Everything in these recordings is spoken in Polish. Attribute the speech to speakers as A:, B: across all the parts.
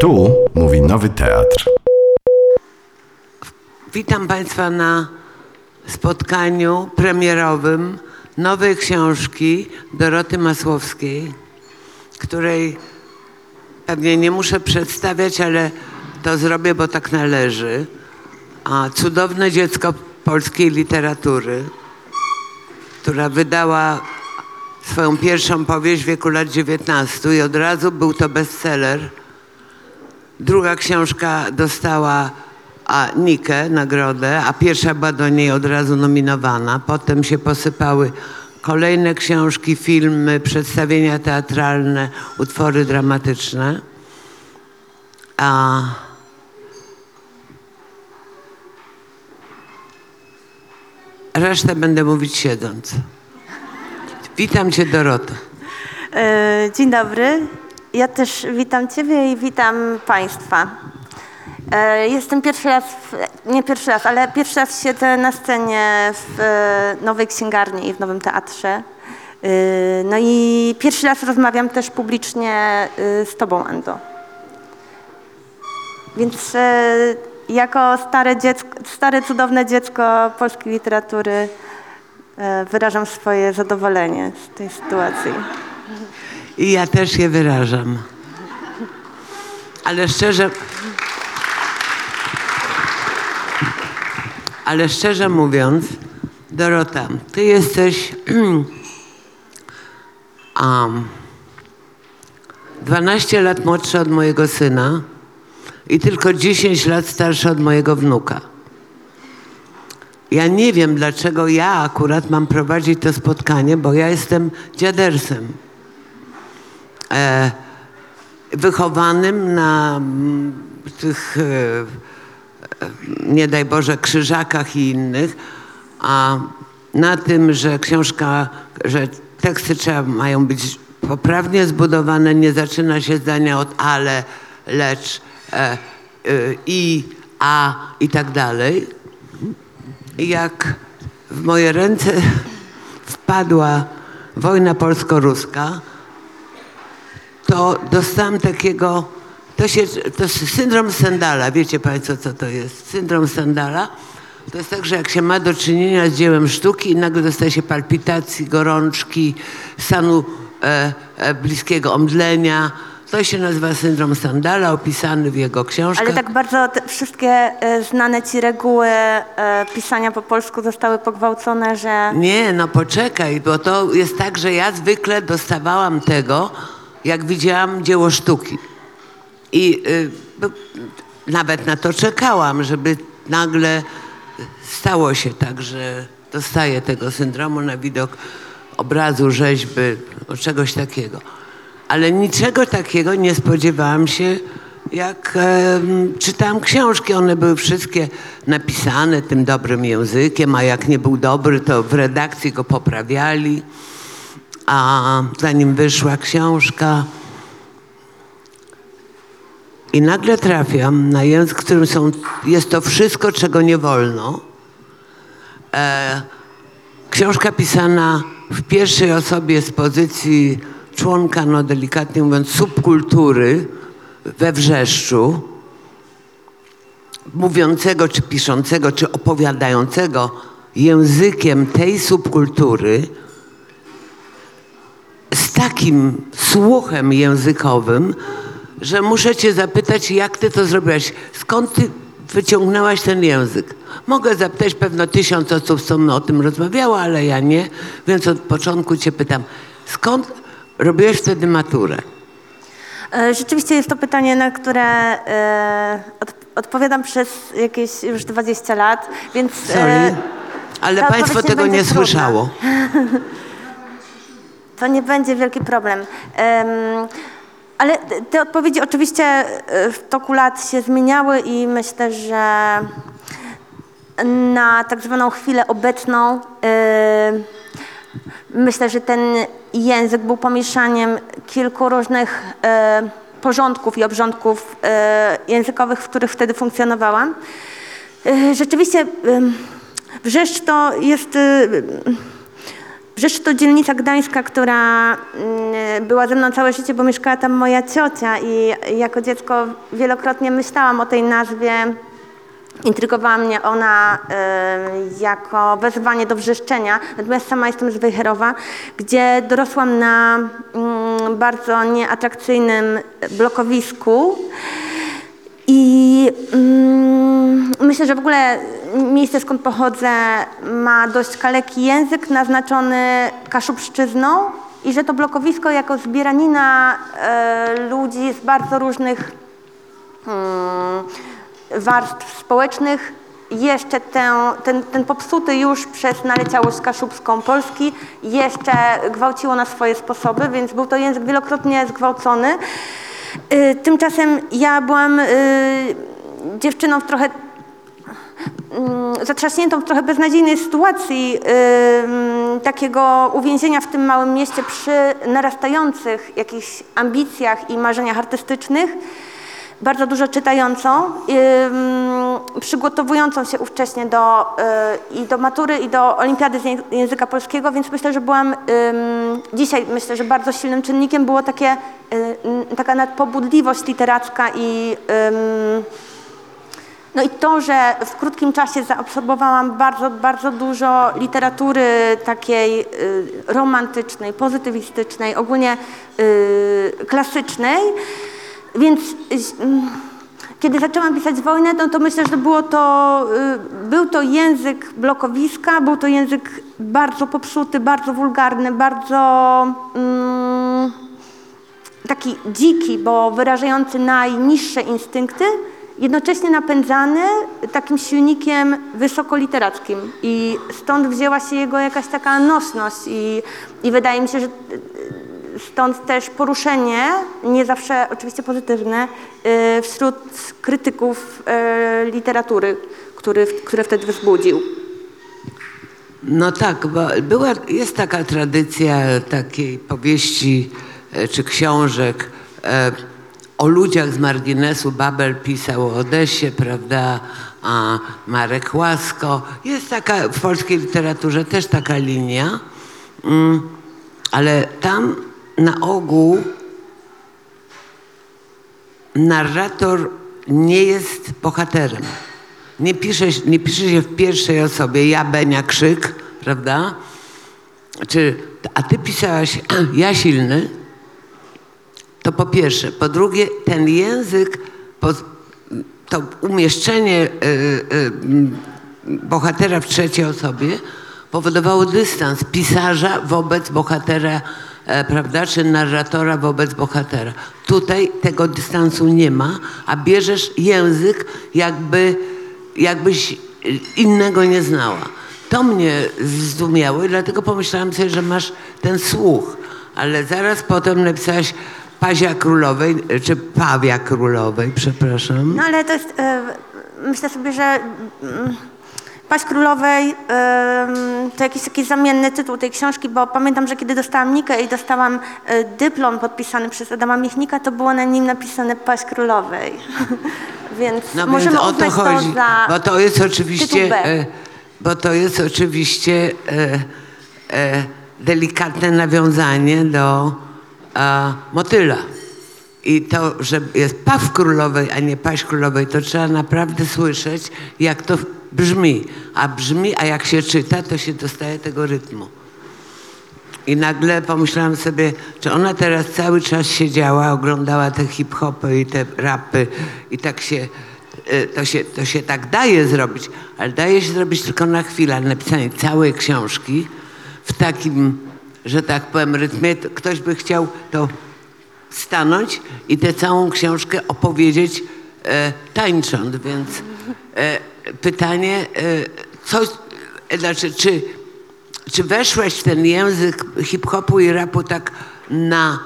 A: Tu mówi Nowy Teatr.
B: Witam Państwa na spotkaniu premierowym nowej książki Doroty Masłowskiej, której pewnie nie muszę przedstawiać, ale to zrobię, bo tak należy. A cudowne dziecko polskiej literatury, która wydała swoją pierwszą powieść w wieku lat 19 i od razu był to bestseller. Druga książka dostała a, Nikę, nagrodę, a pierwsza była do niej od razu nominowana. Potem się posypały kolejne książki, filmy, przedstawienia teatralne, utwory dramatyczne. A resztę będę mówić siedząc. Witam Cię, Doroto.
C: E, Dzień dobry. Ja też witam Ciebie i witam Państwa. E, Jestem pierwszy raz, nie pierwszy raz, ale pierwszy raz siedzę na scenie w e, Nowej Księgarni i w Nowym Teatrze. E, No i pierwszy raz rozmawiam też publicznie z Tobą, Ando. Więc jako stare, dziecko, stare cudowne dziecko polskiej literatury wyrażam swoje zadowolenie z tej sytuacji.
B: I ja też je wyrażam. Ale szczerze. Ale szczerze mówiąc, Dorota, ty jesteś um, 12 lat młodsza od mojego syna i tylko 10 lat starsza od mojego wnuka. Ja nie wiem, dlaczego ja akurat mam prowadzić to spotkanie, bo ja jestem dziadersem e, wychowanym na mm, tych, e, e, nie daj Boże, krzyżakach i innych, a na tym, że książka, że teksty trzeba, mają być poprawnie zbudowane, nie zaczyna się zdania od ale, lecz, e, e, i, a i tak dalej. Jak w moje ręce wpadła wojna polsko-ruska, to dostałam takiego, to, się, to jest syndrom Sandala. Wiecie Państwo, co to jest? Syndrom Sandala to jest tak, że jak się ma do czynienia z dziełem sztuki i nagle dostaje się palpitacji, gorączki, stanu e, e, bliskiego omdlenia. To się nazywa syndrom Sandala, opisany w jego książkach.
C: Ale tak bardzo wszystkie e, znane ci reguły e, pisania po polsku zostały pogwałcone, że
B: Nie, no poczekaj, bo to jest tak, że ja zwykle dostawałam tego, jak widziałam dzieło sztuki. I y, bo, nawet na to czekałam, żeby nagle stało się tak, że dostaję tego syndromu na widok obrazu, rzeźby, o czegoś takiego. Ale niczego takiego nie spodziewałam się, jak em, czytałam książki. One były wszystkie napisane tym dobrym językiem, a jak nie był dobry, to w redakcji go poprawiali. A zanim wyszła książka, i nagle trafiam na język, w którym są, jest to wszystko, czego nie wolno. E, książka pisana w pierwszej osobie z pozycji członka, no delikatnie mówiąc, subkultury we wrzeszczu, mówiącego, czy piszącego, czy opowiadającego językiem tej subkultury, z takim słuchem językowym, że muszę cię zapytać, jak ty to zrobiłaś? Skąd ty wyciągnęłaś ten język? Mogę zapytać pewno tysiąc osób, co mną o tym rozmawiało, ale ja nie, więc od początku cię pytam, skąd robiłeś wtedy maturę?
C: e, rzeczywiście jest to pytanie, na które e, od, odpowiadam przez jakieś już 20 lat, więc e,
B: Sorry, ale
C: ta
B: państwo
C: nie
B: tego nie
C: trudna.
B: słyszało.
C: to nie będzie wielki problem. Em, ale te- odpowiedzi oczywiście e, w toku lat się zmieniały i myślę, że na tak zwaną chwilę obecną e, myślę, że ten język był pomieszaniem kilku różnych e, porządków i obrządków e, językowych, w których wtedy funkcjonowałam. Rzeczywiście wrzeszcz to jest Brzeszcz to dzielnica gdańska, która mm, była ze mną całe życie, bo mieszkała tam moja ciocia i jako dziecko wielokrotnie myślałam o tej nazwie. Intrygowała mnie ona y, jako wezwanie do wrzeszczenia. Natomiast sama jestem z Wejherowa, gdzie dorosłam na mm, bardzo nieatrakcyjnym blokowisku. I mm, myślę, że w ogóle miejsce, skąd pochodzę, ma dość kaleki język naznaczony kaszubszczyzną i że to blokowisko jako zbieranina e, ludzi z bardzo różnych mm, warstw społecznych jeszcze tę, ten, ten popsuty już przez naleciałość kaszubską Polski jeszcze gwałciło na swoje sposoby, więc był to język wielokrotnie zgwałcony. Y, Tymczasem ja byłam y, dziewczyną w trochę mm, zatrzaśniętą w trochę beznadziejnej sytuacji ym, takiego uwięzienia w tym małym mieście przy narastających jakichś ambicjach i marzeniach artystycznych, bardzo dużo czytającą, przygotowującą się ówcześnie do, y, i do matury, i do olimpiady z języ- języka polskiego, więc myślę, że byłam dzisiaj, myślę, że bardzo silnym czynnikiem było takie, y, taka nadpobudliwość literacka i no i to, że w krótkim czasie zaabsorbowałam bardzo, bardzo dużo literatury takiej y, romantycznej, pozytywistycznej, ogólnie klasycznej, więc y, mm, kiedy zaczęłam pisać wojnę, no to myślę, że było to, y, był to język blokowiska, był to język bardzo popsuty, bardzo wulgarny, bardzo mm, taki dziki, bo wyrażający najniższe instynkty, jednocześnie napędzany takim silnikiem wysokoliterackim. I stąd wzięła się jego jakaś taka nosność i, i wydaje mi się, że stąd też poruszenie, nie zawsze oczywiście pozytywne, y, wśród krytyków y, literatury, który, które wtedy wzbudził.
B: No tak, bo była, jest taka tradycja takiej powieści e, czy książek e, o ludziach z marginesu. Babel pisał o Odesie, prawda, a Marek Łasko. Jest taka w polskiej literaturze też taka linia, mm, ale tam na ogół narrator nie jest bohaterem. Nie pisze, nie pisze się w pierwszej osobie, ja, Benia, Krzyk, prawda? Czy, a ty pisałaś, ja silny, to po pierwsze. Po drugie, ten język, to umieszczenie y, y, m, bohatera w trzeciej osobie powodowało dystans pisarza wobec bohatera, prawda, czy narratora wobec bohatera. Tutaj tego dystansu nie ma, a bierzesz język jakby, jakbyś innego nie znała. To mnie zdumiało i dlatego pomyślałam sobie, że masz ten słuch. Ale zaraz potem napisałaś Pazia Królowej, e, czy Pawia Królowej, przepraszam.
C: No ale to jest, e, myślę sobie, że mm, Paść Królowej to jakiś taki zamienny tytuł tej książki, bo pamiętam, że kiedy dostałam Nikę i dostałam e, dyplom podpisany przez Adama Michnika, to było na nim napisane Paść Królowej. więc
B: No
C: możemy
B: więc o to chodzi,
C: to za
B: bo to jest oczywiście, e, bo to jest oczywiście e, delikatne nawiązanie do motyla. I to, że jest paw królowej, a nie paść królowej, to trzeba naprawdę słyszeć, jak to brzmi. A brzmi, a jak się czyta, to się dostaje tego rytmu. I nagle pomyślałam sobie, czy ona teraz cały czas siedziała, oglądała te hip-hopy i te rapy i tak się, e, to się, to się tak daje zrobić, ale daje się zrobić tylko na chwilę, napisanie całej książki w takim, że tak powiem, rytmie, to ktoś by chciał to stanąć i tę całą książkę opowiedzieć e, tańcząc, więc e, pytanie, e, co, e, znaczy, czy, czy weszłaś w ten język hip-hopu i rapu tak na,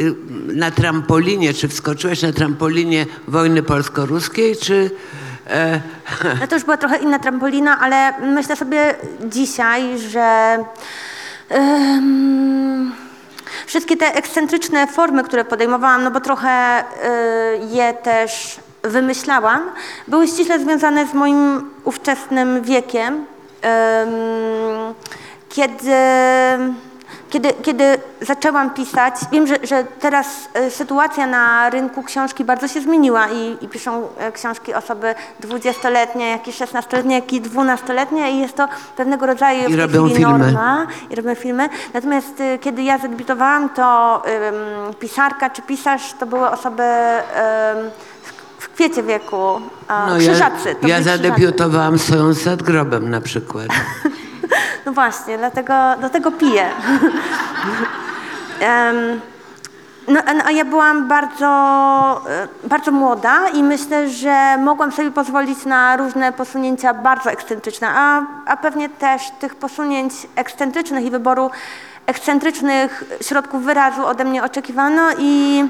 B: y, na trampolinie, czy wskoczyłaś na trampolinie wojny polsko-ruskiej, czy... E,
C: No to już była trochę inna trampolina, ale myślę sobie dzisiaj, że em, wszystkie te ekscentryczne formy, które podejmowałam, no bo trochę y, je też wymyślałam, były ściśle związane z moim ówczesnym wiekiem. Em, kiedy, kiedy, kiedy zaczęłam pisać, wiem, że, że teraz e, sytuacja na rynku książki bardzo się zmieniła i, i piszą e, książki osoby 20-letnie, jak i 16-letnie, jak i 12-letnie i jest to pewnego rodzaju tej
B: robią filmy.
C: norma i robią filmy. Natomiast y, kiedy ja zadebiutowałam, to ym, pisarka czy pisarz to były osoby ym, w, kwiecie wieku, a,
B: No, ja, ja zadebiutowałam nad grobem na przykład.
C: No właśnie, dlatego do tego piję. Em, no, a- a ja byłam bardzo, e, bardzo młoda i myślę, że mogłam sobie pozwolić na różne posunięcia bardzo ekscentryczne, a, a pewnie też tych posunięć ekscentrycznych i wyboru ekscentrycznych środków wyrazu ode mnie oczekiwano i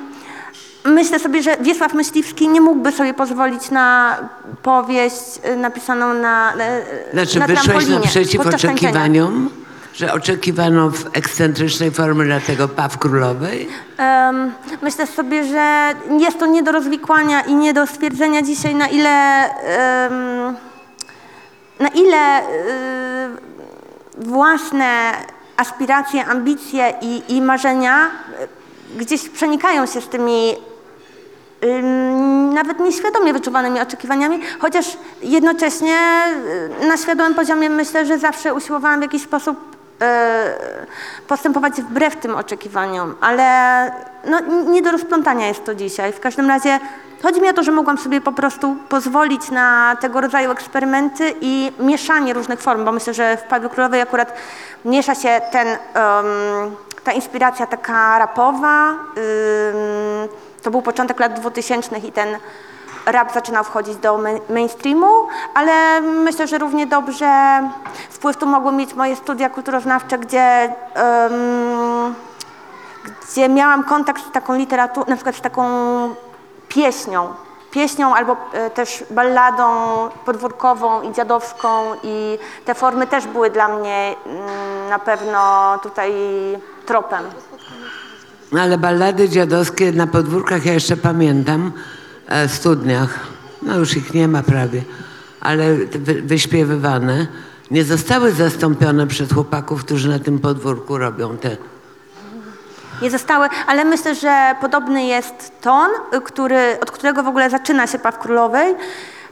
C: myślę sobie, że Wiesław Myśliwski nie mógłby sobie pozwolić na powieść e, napisaną na, e,
B: Znaczy
C: na
B: wyszłaś naprzeciw oczekiwaniom? Że oczekiwano w ekscentrycznej formie dlatego Paw Królowej?
C: Em, myślę sobie, że jest to nie do rozwikłania i nie do stwierdzenia dzisiaj, na ile, em, na ile y, własne aspiracje, ambicje i, i marzenia y, gdzieś przenikają się z tymi ym, nawet nieświadomie wyczuwanymi oczekiwaniami, chociaż jednocześnie y, na świadomym poziomie myślę, że zawsze usiłowałam w jakiś sposób y, postępować wbrew tym oczekiwaniom, ale no, nie do rozplątania jest to dzisiaj. W każdym razie chodzi mi o to, że mogłam sobie po prostu pozwolić na tego rodzaju eksperymenty i mieszanie różnych form, bo myślę, że w Padły Królowej akurat miesza się ten, em, ta inspiracja taka rapowa, ym, to był początek lat 2000 i ten rap zaczynał wchodzić do main- mainstreamu, ale myślę, że równie dobrze wpływ tu mogły mieć moje studia kulturoznawcze, gdzie, em, gdzie miałam kontakt z taką literaturą, na przykład z taką pieśnią. Pieśnią albo e, też balladą podwórkową i dziadowską i te formy też były dla mnie mm, na pewno tutaj tropem.
B: No ale ballady dziadowskie na podwórkach ja jeszcze pamiętam, e, w studniach, no już ich nie ma prawie, ale wyśpiewywane, nie zostały zastąpione przez chłopaków, którzy na tym podwórku robią te.
C: nie zostały, ale myślę, że podobny jest ton, y, który, od którego w ogóle zaczyna się Paw Królowej,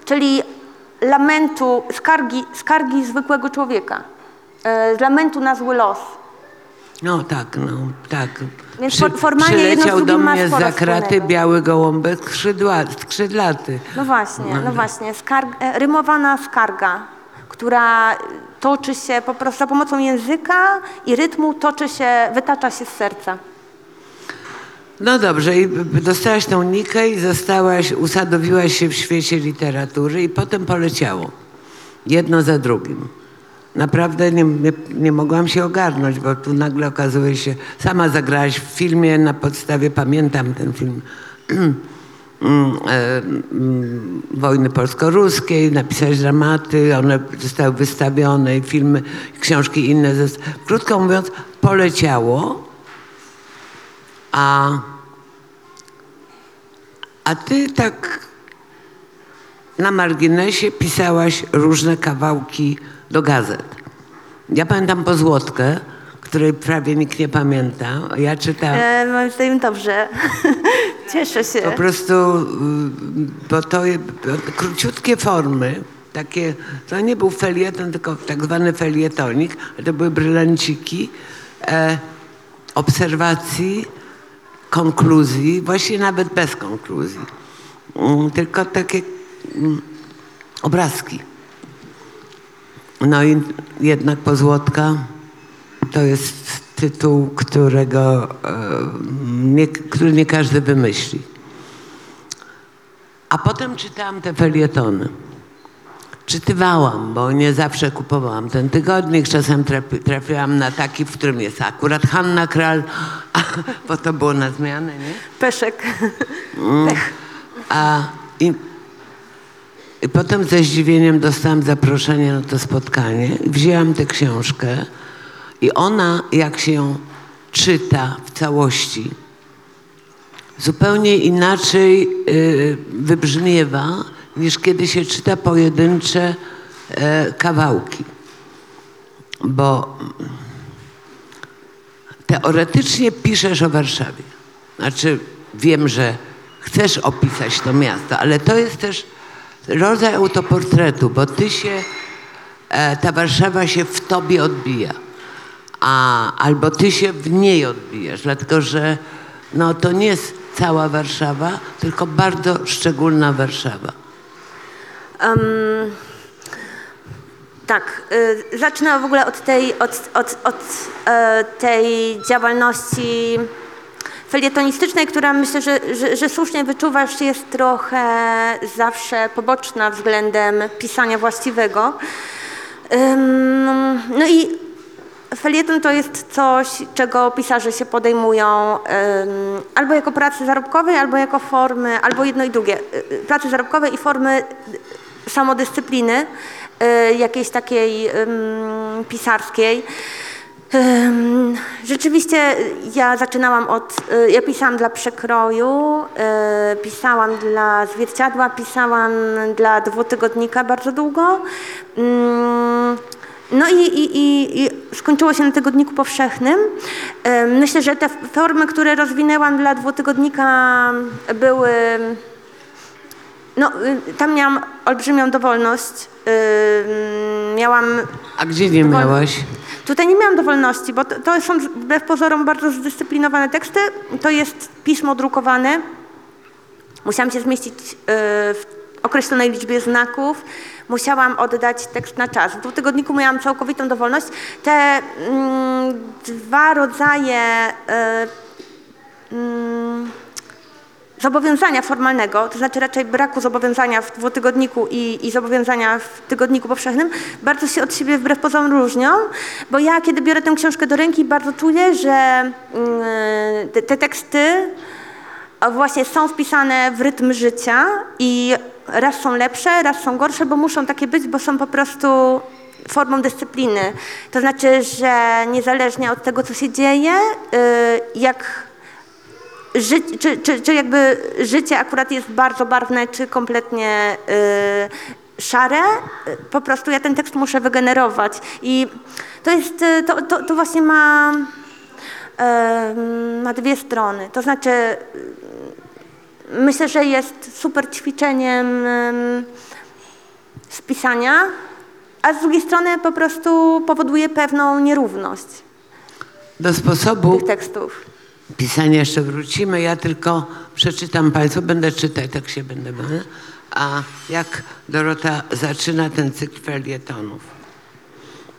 C: czyli lamentu, skargi, skargi zwykłego człowieka, y, lamentu na zły los.
B: No tak, no tak.
C: Więc for- formalnie jedno z
B: przyleciał do
C: drugim ma
B: mnie
C: sporo
B: za kraty
C: wspólnego.
B: biały gołąbek skrzydła, skrzydlaty.
C: No właśnie, no właśnie, skarg, e, rymowana skarga, która toczy się po prostu za pomocą języka i rytmu, toczy się, wytacza się z serca.
B: No dobrze, i dostałaś tą nikę i zostałaś, usadowiłaś się w świecie literatury i potem poleciało. Jedno za drugim. Naprawdę nie, nie, nie mogłam się ogarnąć, bo tu nagle okazuje się, sama zagrałaś w filmie na podstawie, pamiętam ten film, mm, e, mm, wojny polsko-ruskiej, napisałeś dramaty, one zostały wystawione i filmy, książki inne. Krótko mówiąc, poleciało, a, a ty tak na marginesie pisałaś różne kawałki do gazet. Ja pamiętam Pozłotkę, której prawie nikt nie pamięta. Ja czytałam
C: E, moim zdaniem dobrze. Cieszę się.
B: po prostu, y, bo to króciutkie formy, takie, to nie był felieton, tylko tak zwany felietonik, ale to były brylanciki e, obserwacji, konkluzji, właściwie nawet bez konkluzji. Mm, tylko takie mm, obrazki. No i jednak Pozłotka to jest tytuł, którego, e, nie, który nie każdy wymyśli. A potem czytałam te felietony. Czytywałam, bo nie zawsze kupowałam ten tygodnik. Czasem trafi, trafiłam na taki, w którym jest akurat Hanna Kral, bo to było na zmianę, nie?
C: Peszek.
B: A i, i potem ze zdziwieniem dostałam zaproszenie na to spotkanie. Wzięłam tę książkę i ona, jak się ją czyta w całości, zupełnie inaczej y, wybrzmiewa, niż kiedy się czyta pojedyncze e, kawałki. bo teoretycznie piszesz o Warszawie. Znaczy, wiem, że chcesz opisać to miasto, ale to jest też rodzaj autoportretu, bo ty się, e, ta Warszawa się w tobie odbija, a, albo ty się w niej odbijasz, dlatego że no, to nie jest cała Warszawa, tylko bardzo szczególna Warszawa.
C: Tak, y, zacznę w ogóle od tej, od, od, od e, tej działalności felietonistycznej, która myślę, że, że, że słusznie wyczuwasz, jest trochę zawsze poboczna względem pisania właściwego. No i felieton to jest coś, czego pisarze się podejmują albo jako pracy zarobkowej, albo jako formy, albo jedno i drugie. Y, y, Pracy zarobkowej i formy samodyscypliny y, jakiejś takiej pisarskiej. Rzeczywiście ja zaczynałam od, y, ja pisałam dla przekroju, y, pisałam dla zwierciadła, pisałam dla dwutygodnika bardzo długo. Ym, No i, i, i, i skończyło się na tygodniku powszechnym. Ym, Myślę, że te formy, które rozwinęłam dla dwutygodnika były no, y, tam miałam olbrzymią dowolność. Miałam.
B: A gdzie nie
C: dowol-
B: miałaś?
C: Tutaj nie miałam dowolności, bo to, to są wbrew pozorom bardzo zdyscyplinowane teksty. To jest pismo drukowane. Musiałam się zmieścić yy, w określonej liczbie znaków. Musiałam oddać tekst na czas. W dwutygodniku miałam całkowitą dowolność. Te mm, dwa rodzaje yy, mm, zobowiązania formalnego, to znaczy raczej braku zobowiązania w dwutygodniku i, i zobowiązania w tygodniku powszechnym, bardzo się od siebie wbrew pozorom różnią, bo ja kiedy biorę tę książkę do ręki, bardzo czuję, że mm, te, te teksty a właśnie są wpisane w rytm życia i raz są lepsze, raz są gorsze, bo muszą takie być, bo są po prostu formą dyscypliny. To znaczy, że niezależnie od tego, co się dzieje, y, jak ży, czy, czy, czy jakby życie akurat jest bardzo barwne, czy kompletnie y, szare, po prostu ja ten tekst muszę wygenerować. I to jest, y, to, to, to właśnie ma, y, ma dwie strony. To znaczy, y, myślę, że jest super ćwiczeniem y, spisania, a z drugiej strony po prostu powoduje pewną nierówność
B: Do sposobu
C: tych tekstów.
B: Pisania jeszcze wrócimy. Ja tylko przeczytam Państwu, będę czytać, tak się będę. będę. A jak Dorota zaczyna ten cykl felietonów.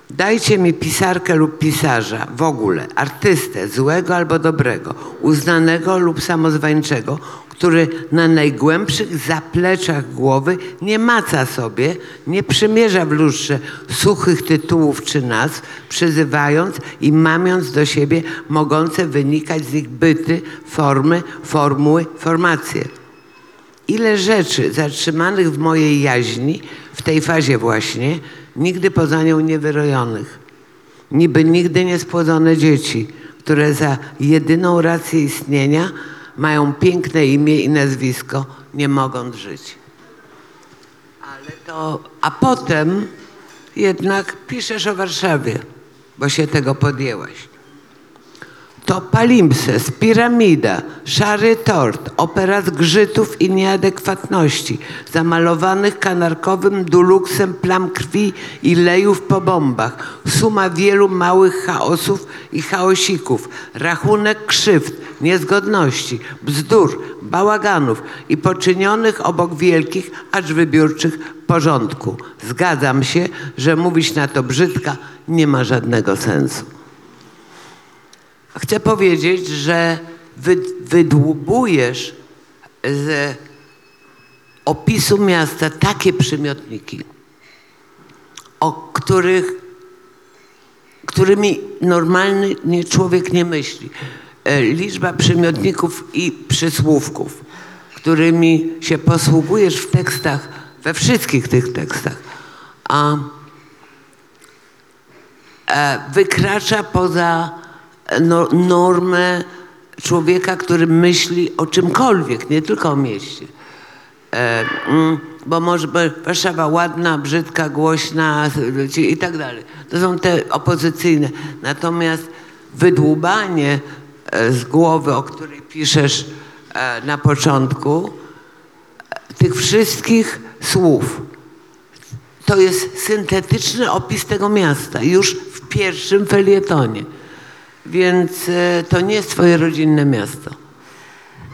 B: Dajcie mi pisarkę lub pisarza, w ogóle, artystę, złego albo dobrego, uznanego lub samozwańczego, który na najgłębszych zapleczach głowy nie maca sobie, nie przymierza w lustrze suchych tytułów czy nazw, przyzywając i mamiąc do siebie mogące wynikać z nich byty, formy, formuły, formacje. Ile rzeczy zatrzymanych w mojej jaźni, w tej fazie właśnie, nigdy poza nią niewyrojonych. Niby nigdy niespłodzone dzieci, które za jedyną rację istnienia mają piękne imię i nazwisko, nie mogą żyć. Ale to, a potem jednak piszesz o Warszawie, bo się tego podjęłaś. To palimpsest, piramida, szary tort, opera zgrzytów i nieadekwatności, zamalowanych kanarkowym duluksem plam krwi i lejów po bombach, suma wielu małych chaosów i chaosików, rachunek krzywd, niezgodności, bzdur, bałaganów i poczynionych obok wielkich, acz wybiórczych porządku. Zgadzam się, że mówić na to brzydka nie ma żadnego sensu. Chcę powiedzieć, że wy, wydłubujesz z opisu miasta takie przymiotniki, o których, którymi normalny nie, człowiek nie myśli. E, Liczba przymiotników i przysłówków, którymi się posługujesz w tekstach, we wszystkich tych tekstach, a e, wykracza poza no, normę człowieka, który myśli o czymkolwiek, nie tylko o mieście. E, mm, bo może Warszawa ładna, brzydka, głośna i tak dalej. To są te opozycyjne. Natomiast wydłubanie e, z głowy, o której piszesz e, na początku, e, tych wszystkich słów, to jest syntetyczny opis tego miasta już w pierwszym felietonie. Więc e, to nie jest twoje rodzinne miasto.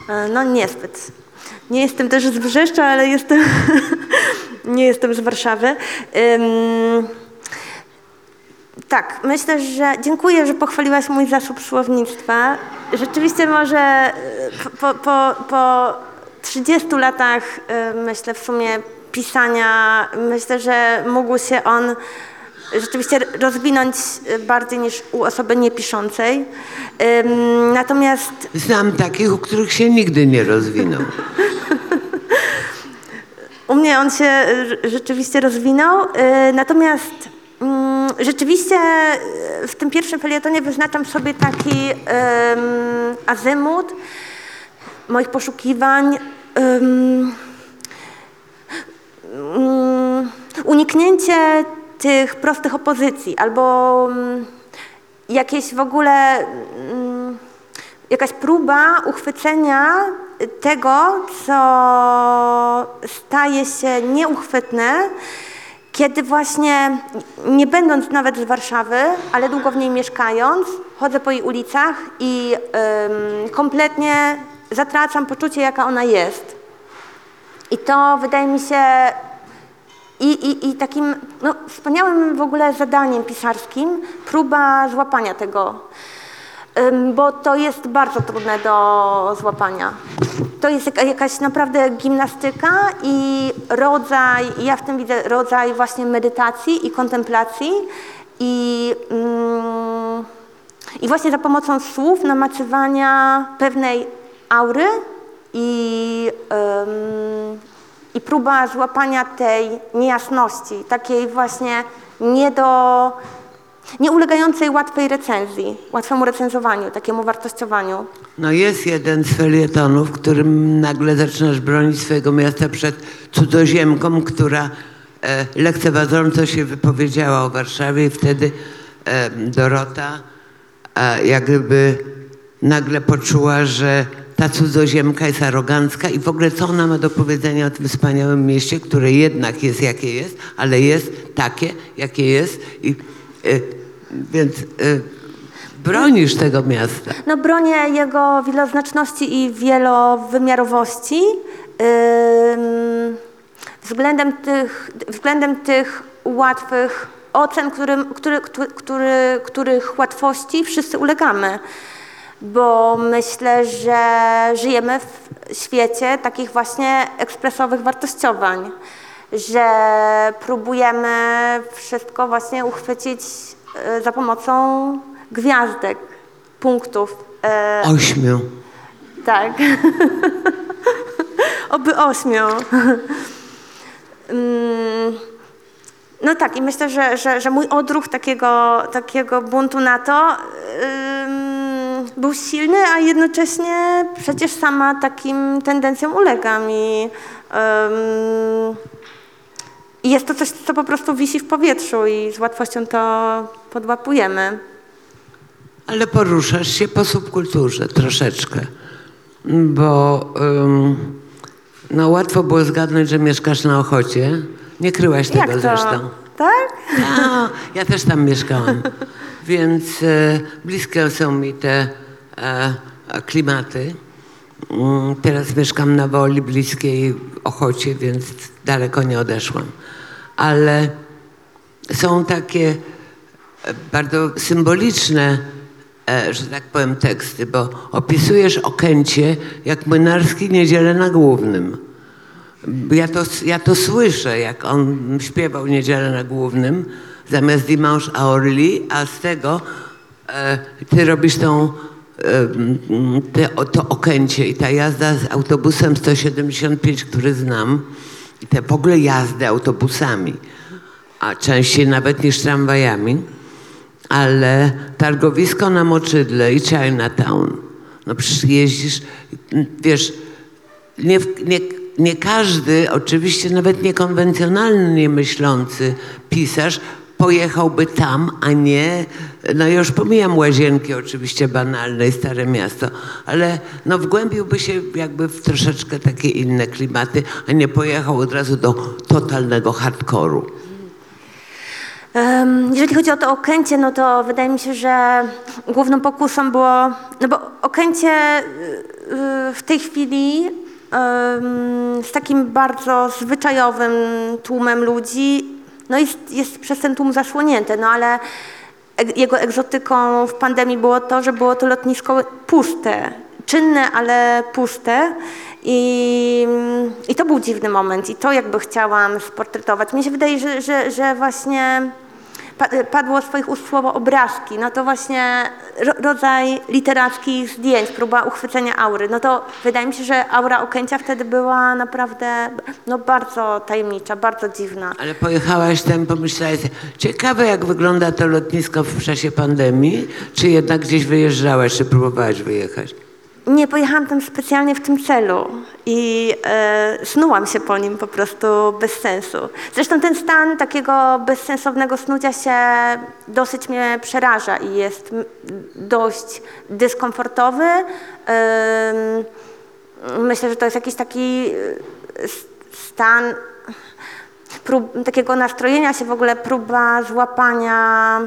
C: E, No niezbyt. Nie jestem też z Brzeszcza, ale jestem, nie jestem z Warszawy. Ym, tak, myślę, że dziękuję, że pochwaliłaś mój zasób słownictwa. Rzeczywiście może e, po, po, po 30 latach, myślę w sumie pisania, myślę, że mógł się on rzeczywiście rozwinąć e, bardziej niż u osoby niepiszącej. Natomiast
B: Znam takich, u których się nigdy nie rozwinął.
C: U mnie on się y, rzeczywiście rozwinął, y, natomiast mm, rzeczywiście y, w tym pierwszym felietonie wyznaczam sobie taki ym, azymut moich poszukiwań. mm, uniknięcie tych prostych opozycji albo mm, jakieś w ogóle mm, jakaś próba uchwycenia tego, co staje się nieuchwytne, kiedy właśnie, nie będąc nawet z Warszawy, ale długo w niej mieszkając, chodzę po jej ulicach i ym, kompletnie zatracam poczucie, jaka ona jest. I to wydaje mi się i, i, i takim no, wspaniałym w ogóle zadaniem pisarskim próba złapania tego. Bo to jest bardzo trudne do złapania. To jest jaka- jakaś naprawdę gimnastyka i rodzaj, ja w tym widzę rodzaj właśnie medytacji i kontemplacji i, mm, i właśnie za pomocą słów namacywania pewnej aury i, ym, i próba złapania tej niejasności, takiej właśnie nie do, nie ulegającej łatwej recenzji, łatwemu recenzowaniu, takiemu wartościowaniu.
B: No jest jeden z felietonów, którym nagle zaczynasz bronić swojego miasta przed cudzoziemką, która e, lekceważąco się wypowiedziała o Warszawie i wtedy e, Dorota e, jak gdyby nagle poczuła, że ta cudzoziemka jest arogancka i w ogóle co ona ma do powiedzenia o tym wspaniałym mieście, które jednak jest jakie jest, ale jest takie, jakie jest i e, więc e, bronisz tego miasta.
C: No bronię jego wieloznaczności i wielowymiarowości ym, względem, tych, względem tych łatwych ocen, którym, który, który, który, których łatwości wszyscy ulegamy. Bo myślę, że żyjemy w świecie takich właśnie ekspresowych wartościowań, że próbujemy wszystko właśnie uchwycić e, za pomocą gwiazdek, punktów. E,
B: Ośmiu.
C: tak. Oby ośmiu. Mm, No tak, i myślę, że, że, że mój odruch takiego, takiego buntu na to ym, był silny, a jednocześnie przecież sama takim tendencjom ulegam i, i jest to coś, co po prostu wisi w powietrzu i z łatwością to podłapujemy.
B: Ale poruszasz się po subkulturze troszeczkę, bo ym, no łatwo było zgadnąć, że mieszkasz na Ochocie. Nie kryłaś tego
C: Jak to?
B: zresztą.
C: Tak?
B: A, ja też tam mieszkałam, więc e, bliskie są mi te e, klimaty. Mm, Teraz mieszkam na Woli, bliskiej Ochocie, więc daleko nie odeszłam. Ale są takie e, bardzo symboliczne, że tak powiem, teksty, bo opisujesz Okęcie jak Młynarski Niedzielę na Głównym. Ja to, ja to słyszę, jak on śpiewał Niedzielę na Głównym zamiast Dimanche à Orly, a z tego e, ty robisz tą, e, te, to Okęcie i ta jazda z autobusem 175, który znam i te w ogóle jazdy autobusami, a częściej nawet niż tramwajami, ale targowisko na Moczydle i Chinatown, no przecież jeździsz, wiesz, nie, nie, nie każdy, oczywiście nawet niekonwencjonalnie myślący pisarz pojechałby tam, a nie, no już pomijam łazienki oczywiście banalne i Stare Miasto, ale no wgłębiłby się jakby w troszeczkę takie inne klimaty, a nie pojechał od razu do totalnego hardkoru.
C: Jeżeli chodzi o to Okęcie, no to wydaje mi się, że główną pokusą było, no bo Okęcie y, w tej chwili z takim bardzo zwyczajowym tłumem ludzi, no jest, jest przez ten tłum zasłonięte, no ale eg- jego egzotyką w pandemii było to, że było to lotnisko puste, czynne, ale puste. I, I to był dziwny moment i to jakby chciałam sportretować. Mnie się wydaje, że, że, że właśnie padło swoich ust słowo obrazki, no to właśnie ro, rodzaj literackich zdjęć, próba uchwycenia aury. No to wydaje mi się, że aura Okęcia wtedy była naprawdę no bardzo tajemnicza, bardzo dziwna.
B: Ale pojechałaś tam, pomyślałaś, ciekawe jak wygląda to lotnisko w czasie pandemii, czy jednak gdzieś wyjeżdżałaś, czy próbowałaś wyjechać?
C: Nie, pojechałam tam specjalnie w tym celu i e, snułam się po nim po prostu bez sensu. Zresztą ten stan takiego bezsensownego snucia się dosyć mnie przeraża i jest dość dyskomfortowy. Em, myślę, że to jest jakiś taki e, stan prób, takiego nastrojenia się, w ogóle próba złapania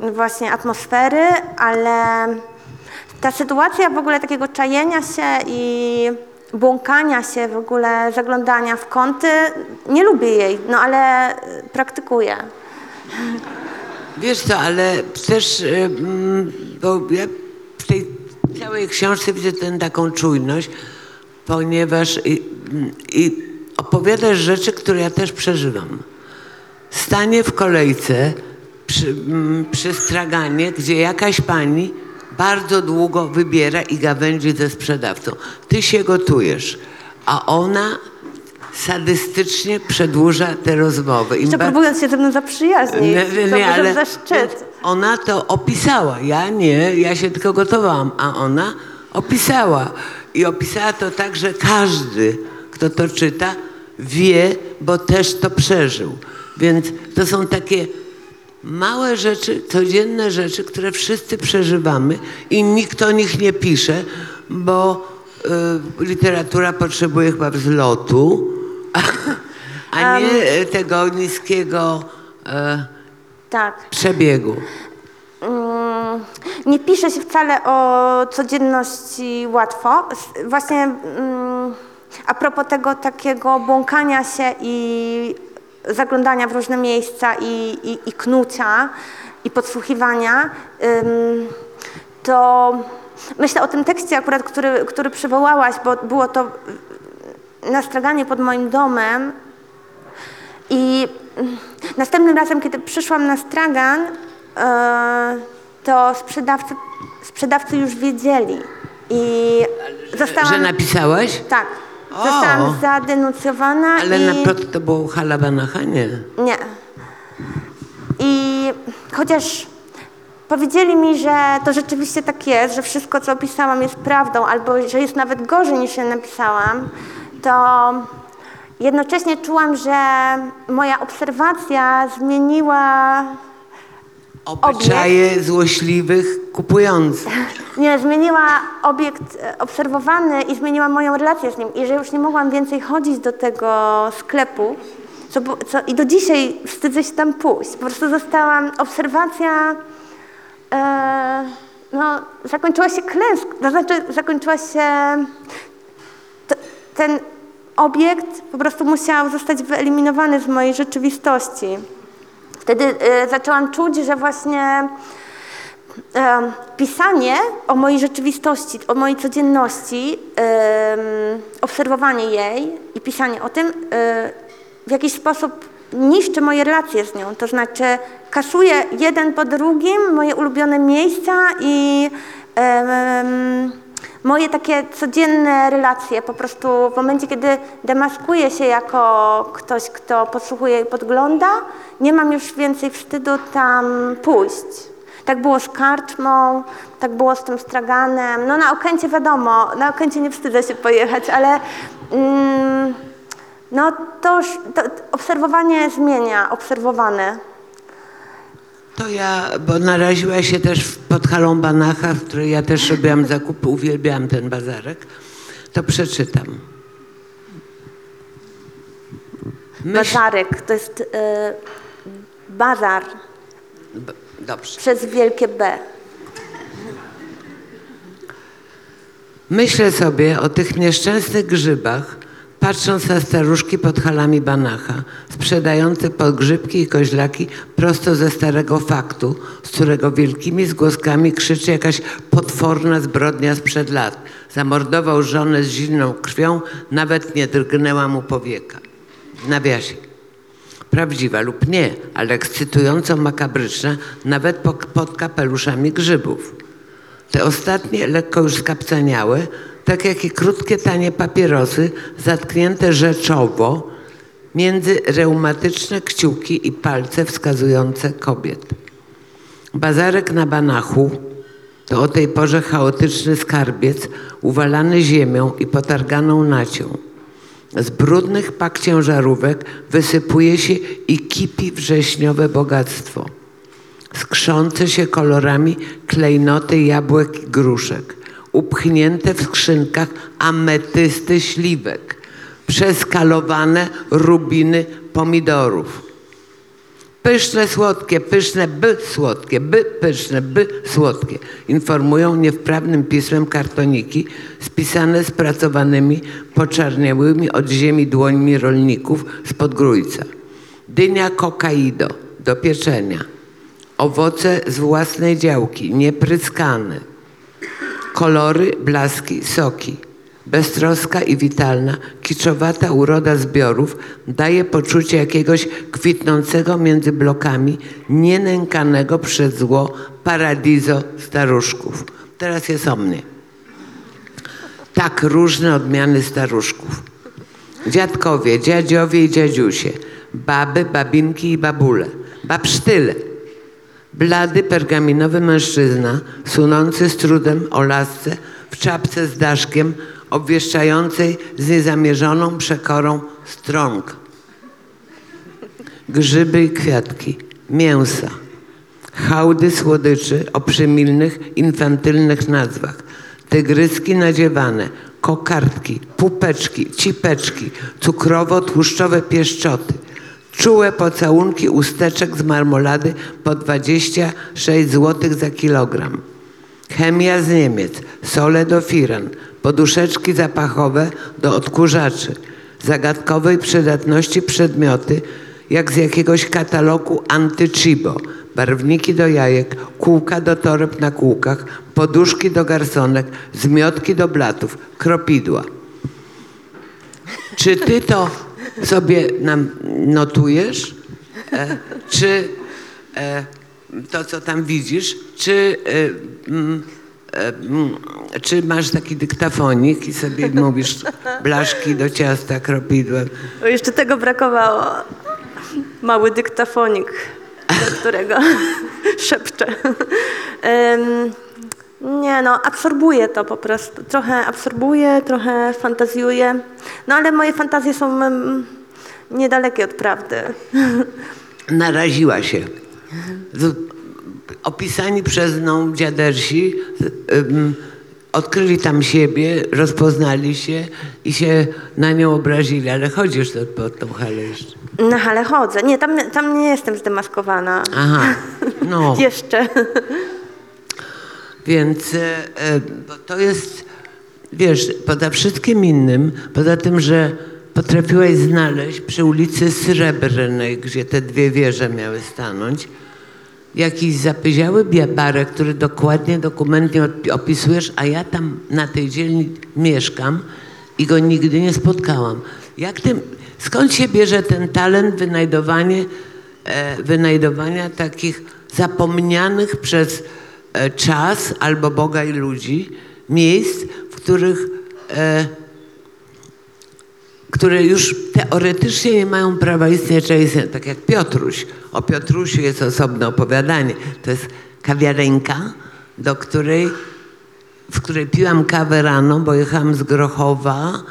C: właśnie atmosfery, ale ta sytuacja w ogóle takiego czajenia się i błąkania się w ogóle, zaglądania w kąty, nie lubię jej, no ale y, praktykuję.
B: Wiesz co, ale też, y, mm, bo ja w tej całej książce widzę tę taką czujność, ponieważ i, mm, i opowiadasz rzeczy, które ja też przeżywam. Stanie w kolejce przy, mm, przy straganie, gdzie jakaś pani bardzo długo wybiera i gawędzi ze sprzedawcą. Ty się gotujesz, a ona sadystycznie przedłuża te rozmowy. Im
C: Jeszcze próbując się ze mną zaprzyjaźnić,
B: nie, nie, ale
C: zaszczyt.
B: ona to opisała. Ja nie, ja się tylko gotowałam, a ona opisała. I opisała to tak, że każdy, kto to czyta, wie, bo też to przeżył. Więc to są takie małe rzeczy, codzienne rzeczy, które wszyscy przeżywamy i nikt o nich nie pisze, bo y, literatura potrzebuje chyba wzlotu, a, a nie y, tego niskiego y,
C: Tak.
B: przebiegu.
C: Mm, Nie pisze się wcale o codzienności łatwo. Właśnie mm, a propos tego takiego błąkania się i zaglądania w różne miejsca i, i, i knucia i podsłuchiwania, to myślę o tym tekście akurat, który, który przywołałaś, bo było to nastraganie pod moim domem i następnym razem, kiedy przyszłam na stragan, e, to sprzedawcy, sprzedawcy już wiedzieli. I zostałam.
B: Że napisałaś?
C: Tak. Zostałam zadenuncjowana
B: Ale
C: i.
B: na przykład to było halabanacha? Nie.
C: Nie. I chociaż powiedzieli mi, że to rzeczywiście tak jest, że wszystko, co opisałam, jest prawdą, albo że jest nawet gorzej niż ja napisałam, to jednocześnie czułam, że moja obserwacja zmieniła.
B: Obyczaje złośliwych kupujących.
C: Nie, zmieniła obiekt e, obserwowany i zmieniła moją relację z nim. I że już nie mogłam więcej chodzić do tego sklepu. Co, bu- co, I do dzisiaj wstydzę się tam pójść. Po prostu zostałam, obserwacja e, no, zakończyła się klęską. To znaczy zakończyła się, t, ten obiekt po prostu musiał zostać wyeliminowany z mojej rzeczywistości. Wtedy e, zaczęłam czuć, że właśnie em, pisanie o mojej rzeczywistości, o mojej codzienności, em, obserwowanie jej i pisanie o tym e, w jakiś sposób niszczy moje relacje z nią. To znaczy kasuje jeden po drugim moje ulubione miejsca i em, moje takie codzienne relacje. Po prostu w momencie, kiedy demaskuję się jako ktoś, kto podsłuchuje i podgląda, nie mam już więcej wstydu tam pójść. Tak było z karczmą, tak było z tym straganem. No na Okęcie wiadomo, na Okęcie nie wstydzę się pojechać, ale mm, no to, to obserwowanie zmienia, obserwowane.
B: To ja, bo naraziła się też pod halą Banacha, w której ja też robiłam zakupy, uwielbiałam ten bazarek, to przeczytam.
C: Bazarek, to jest y, bazar
B: B- Dobrze.
C: przez wielkie B.
B: Myślę sobie o tych nieszczęsnych grzybach, patrząc na staruszki pod halami Banacha, sprzedające podgrzybki i koźlaki prosto ze starego faktu, z którego wielkimi zgłoskami krzyczy jakaś potworna zbrodnia sprzed lat. Zamordował żonę z zimną krwią, nawet nie drgnęła mu powieka. W nawiasie. Prawdziwa lub nie, ale ekscytująco makabryczna, nawet po- pod kapeluszami grzybów. Te ostatnie lekko już skapcaniałe, tak jak i krótkie, tanie papierosy, zatknięte rzeczowo między reumatyczne kciuki i palce wskazujące kobiet. Bazarek na Banachu to o tej porze chaotyczny skarbiec, uwalany ziemią i potarganą nacią. Z brudnych pak ciężarówek wysypuje się i kipi wrześniowe bogactwo skrzące się kolorami klejnoty jabłek i gruszek, upchnięte w skrzynkach ametysty śliwek, przeskalowane rubiny pomidorów. Pyszne, słodkie, pyszne, by słodkie, by pyszne, by słodkie. Informują niewprawnym pismem kartoniki spisane spracowanymi, poczarniałymi od ziemi dłońmi rolników z Podgrójca. Dynia kokaido do pieczenia. Owoce z własnej działki, niepryskane. Kolory, blaski, soki. Beztroska i witalna, kiczowata uroda zbiorów daje poczucie jakiegoś kwitnącego między blokami, nienękanego przez zło paradizo staruszków. Teraz jest o mnie. Tak różne odmiany staruszków. Dziadkowie, dziadziowie i dziadziusie, baby, babinki i babule, babsztyle. Blady, pergaminowy mężczyzna, sunący z trudem o lasce, w czapce z daszkiem, obwieszczającej z niezamierzoną przekorą strąg. Grzyby i kwiatki, mięsa, hałdy słodyczy o przymilnych, infantylnych nazwach, tygryski nadziewane, kokardki, pupeczki, cipeczki, cukrowo-tłuszczowe pieszczoty, czułe pocałunki usteczek z marmolady po 26 zł za kilogram. Chemia z Niemiec, sole do firan, poduszeczki zapachowe do odkurzaczy, zagadkowej przydatności przedmioty, jak z jakiegoś katalogu antychibo, barwniki do jajek, kółka do toreb na kółkach, poduszki do garsonek, zmiotki do blatów, kropidła. Czy ty to sobie nam notujesz? E, czy e, to, co tam widzisz, czy, e, mm, e, mm, czy masz taki dyktafonik i sobie mówisz blaszki do ciasta, kropidła?
C: O, jeszcze tego brakowało. Mały dyktafonik, do którego szepczę. Nie no, absorbuję to po prostu. Trochę absorbuję, trochę fantazjuję. No ale moje fantazje są em, niedalekie od prawdy.
B: naraziła się. Z, opisani przez nią dziadersi odkryli tam siebie, rozpoznali się i się na nią obrazili, ale chodzisz to, pod tą halę jeszcze.
C: Na hale chodzę. Nie, tam, tam nie jestem zdemaskowana.
B: Aha, no,
C: Jeszcze.
B: Więc e, e, to jest, wiesz, poza wszystkim innym, poza tym, że potrafiłaś znaleźć przy ulicy Srebrnej, gdzie te dwie wieże miały stanąć, jakiś zapyziały biabarek, który dokładnie, dokumentnie opi- opisujesz, a ja tam na tej dzielni mieszkam i go nigdy nie spotkałam. Jak ty, skąd się bierze ten talent wynajdowanie, e, wynajdowania takich zapomnianych przez czas albo Boga i ludzi miejsc, w których e, które już teoretycznie nie mają prawa istnieć, tak jak Piotruś. O Piotrusiu jest osobne opowiadanie. To jest kawiarenka, do której, w której piłam kawę rano, bo jechałam z Grochowa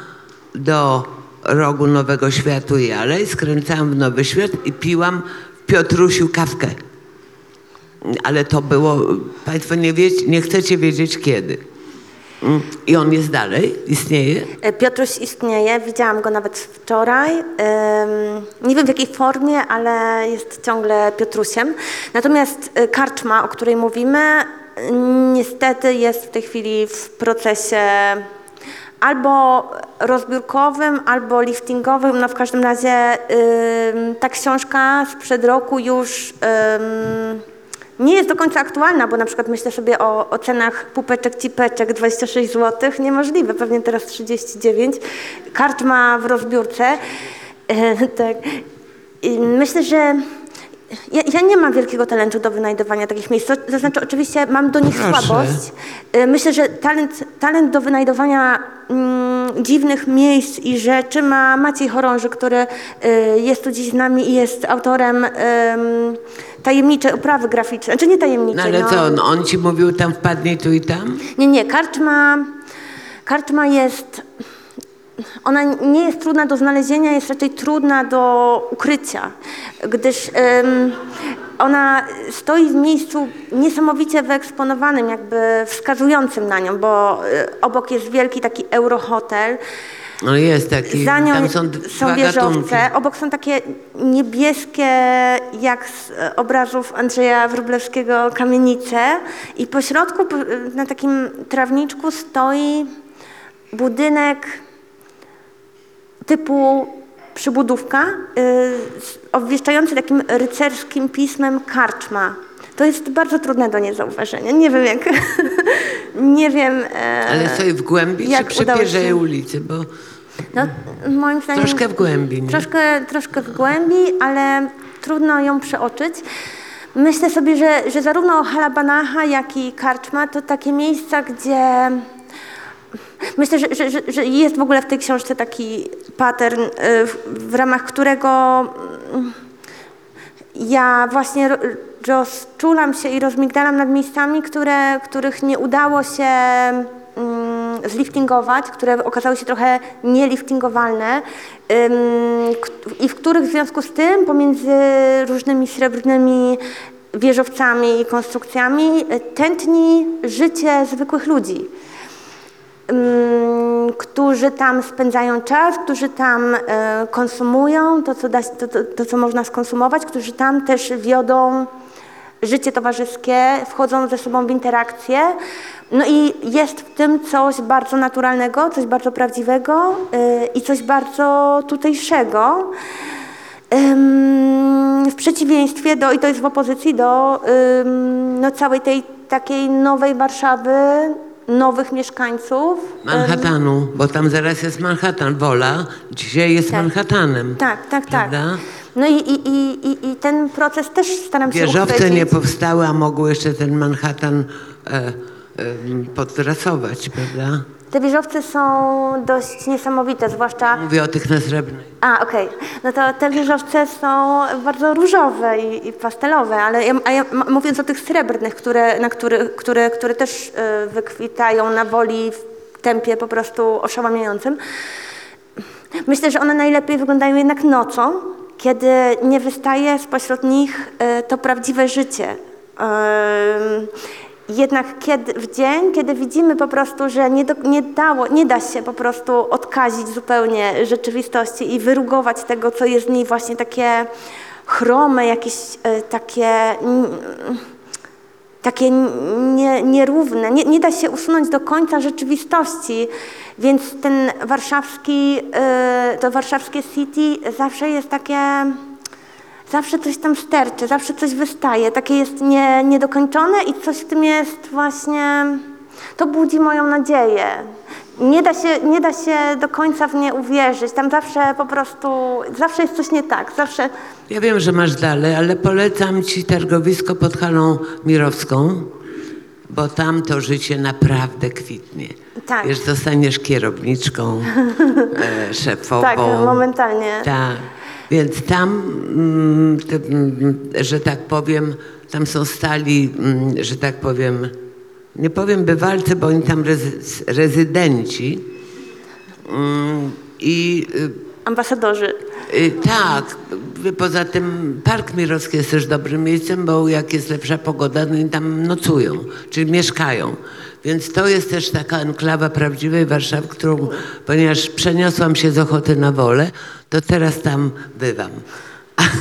B: do rogu Nowego Światu i Alej, skręcałam w Nowy Świat i piłam w Piotrusiu kawkę. Ale to było, Państwo nie, wiecie, nie chcecie wiedzieć kiedy. Mm. I on jest dalej? Istnieje?
C: E, Piotruś istnieje, widziałam go nawet wczoraj. Nie wiem w jakiej formie, ale jest ciągle Piotrusiem. Natomiast e, karczma, o której mówimy, niestety jest w tej chwili w procesie albo rozbiórkowym, albo liftingowym. No w każdym razie ta książka sprzed roku już nie jest do końca aktualna, bo na przykład myślę sobie o, o cenach pupeczek, cipeczek 26 zł. Niemożliwe, pewnie teraz 39. Karczma w rozbiórce. E, tak. I myślę, że ja, ja nie mam wielkiego talentu do wynajdywania takich miejsc. To, znaczy, oczywiście mam do nich
B: Proszę.
C: słabość. E, Myślę, że talent, talent do wynajdowania mm, dziwnych miejsc i rzeczy ma Maciej Chorąży, który e, jest tu dziś z nami i jest autorem em, tajemniczej oprawy graficznej. Znaczy nie
B: No
C: tajemniczej.
B: ale
C: no.
B: co, on, on ci mówił tam wpadnij tu i tam?
C: Nie, nie, karczma, karczma jest, ona nie jest trudna do znalezienia, jest raczej trudna do ukrycia, gdyż ona stoi w miejscu niesamowicie wyeksponowanym, jakby wskazującym na nią, bo y, obok jest wielki taki eurohotel,
B: No jest taki,
C: za nią
B: tam są,
C: są
B: dwa gatunki.
C: wieżowce, obok są takie niebieskie, jak z e, obrazów Andrzeja Wróblewskiego, kamienice. I po środku p- na takim trawniczku stoi budynek typu przybudówka, y, obwieszczający takim rycerskim pismem karczma. To jest bardzo trudne do niezauważenia. Nie wiem jak... nie wiem... e,
B: Ale stoi w głębi
C: jak
B: czy przy pierwszej ulicy? Bo
C: no, moim zdaniem...
B: troszkę w głębi, nie?
C: Troszkę, troszkę w głębi, ale trudno ją przeoczyć. Myślę sobie, że, że zarówno Halabanaha, jak i Karczma to takie miejsca, gdzie myślę, że, że, że, jest w ogóle w tej książce taki pattern, y, w, ramach którego mm, ja właśnie ro- rozczulam się i rozmigdalam nad miejscami, które, których nie udało się mm, zliftingować, które okazały się trochę nieliftingowalne i w których w związku z tym pomiędzy różnymi srebrnymi wieżowcami i konstrukcjami y, tętni życie zwykłych ludzi którzy tam spędzają czas, którzy tam e, konsumują to co, da, to, to, to, co można skonsumować, którzy tam też wiodą życie towarzyskie, wchodzą ze sobą w interakcje. No i jest w tym coś bardzo naturalnego, coś bardzo prawdziwego y, i coś bardzo tutejszego. W przeciwieństwie do, i to jest w opozycji do no, całej tej takiej nowej Warszawy, nowych mieszkańców.
B: Manhattanu, bo tam zaraz jest Manhattan. Wola dzisiaj jest
C: Tak.
B: Manhattanem.
C: Tak, tak, tak.
B: Prawda?
C: No i, i, i, i, i ten proces też staram się
B: Wieżowce
C: uchwycić.
B: nie powstały, a mogły jeszcze ten Manhattan e, e, podrasować, prawda?
C: Te wieżowce są dość niesamowite, zwłaszcza...
B: Mówię o tych na srebrnej.
C: A, okej. No to te wieżowce są bardzo różowe i, i pastelowe, ale ja, a ja, mówiąc o tych srebrnych, które, na który, które, które też y, wykwitają na woli w tempie po prostu oszałamiającym, myślę, że one najlepiej wyglądają jednak nocą, kiedy nie wystaje spośród nich y, to prawdziwe życie. Ym, Jednak kiedy, w dzień, kiedy widzimy po prostu, że nie, do, nie, dało, nie da się po prostu odkazić zupełnie rzeczywistości i wyrugować tego, co jest w niej właśnie takie chrome, jakieś y, takie, takie nie, nierówne. Nie, nie da się usunąć do końca rzeczywistości, więc ten warszawski, y, to warszawskie city zawsze jest takie zawsze coś tam sterczy, zawsze coś wystaje, takie jest nie, niedokończone i coś w tym jest właśnie, to budzi moją nadzieję. Nie da, się, nie da się do końca w nie uwierzyć, tam zawsze po prostu, zawsze jest coś nie tak, zawsze,
B: Ja wiem, że masz dalej, ale polecam ci targowisko pod halą Mirowską, bo tam to życie naprawdę kwitnie.
C: Tak.
B: Wiesz, zostaniesz kierowniczką, e, szefową.
C: tak, momentalnie.
B: Tak. Więc tam, mm, mm, że tak powiem, tam są stali, mm, że tak powiem, nie powiem bywalcy, bo oni tam rezy- rezydenci. I y,
C: Ambasadorzy.
B: Y, Tak, y, poza tym Park Mirowski jest też dobrym miejscem, bo jak jest lepsza pogoda, no i tam nocują, czyli mieszkają. Więc to jest też taka enklawa prawdziwej Warszawy, którą, ponieważ przeniosłam się z Ochoty na Wolę, to teraz tam bywam.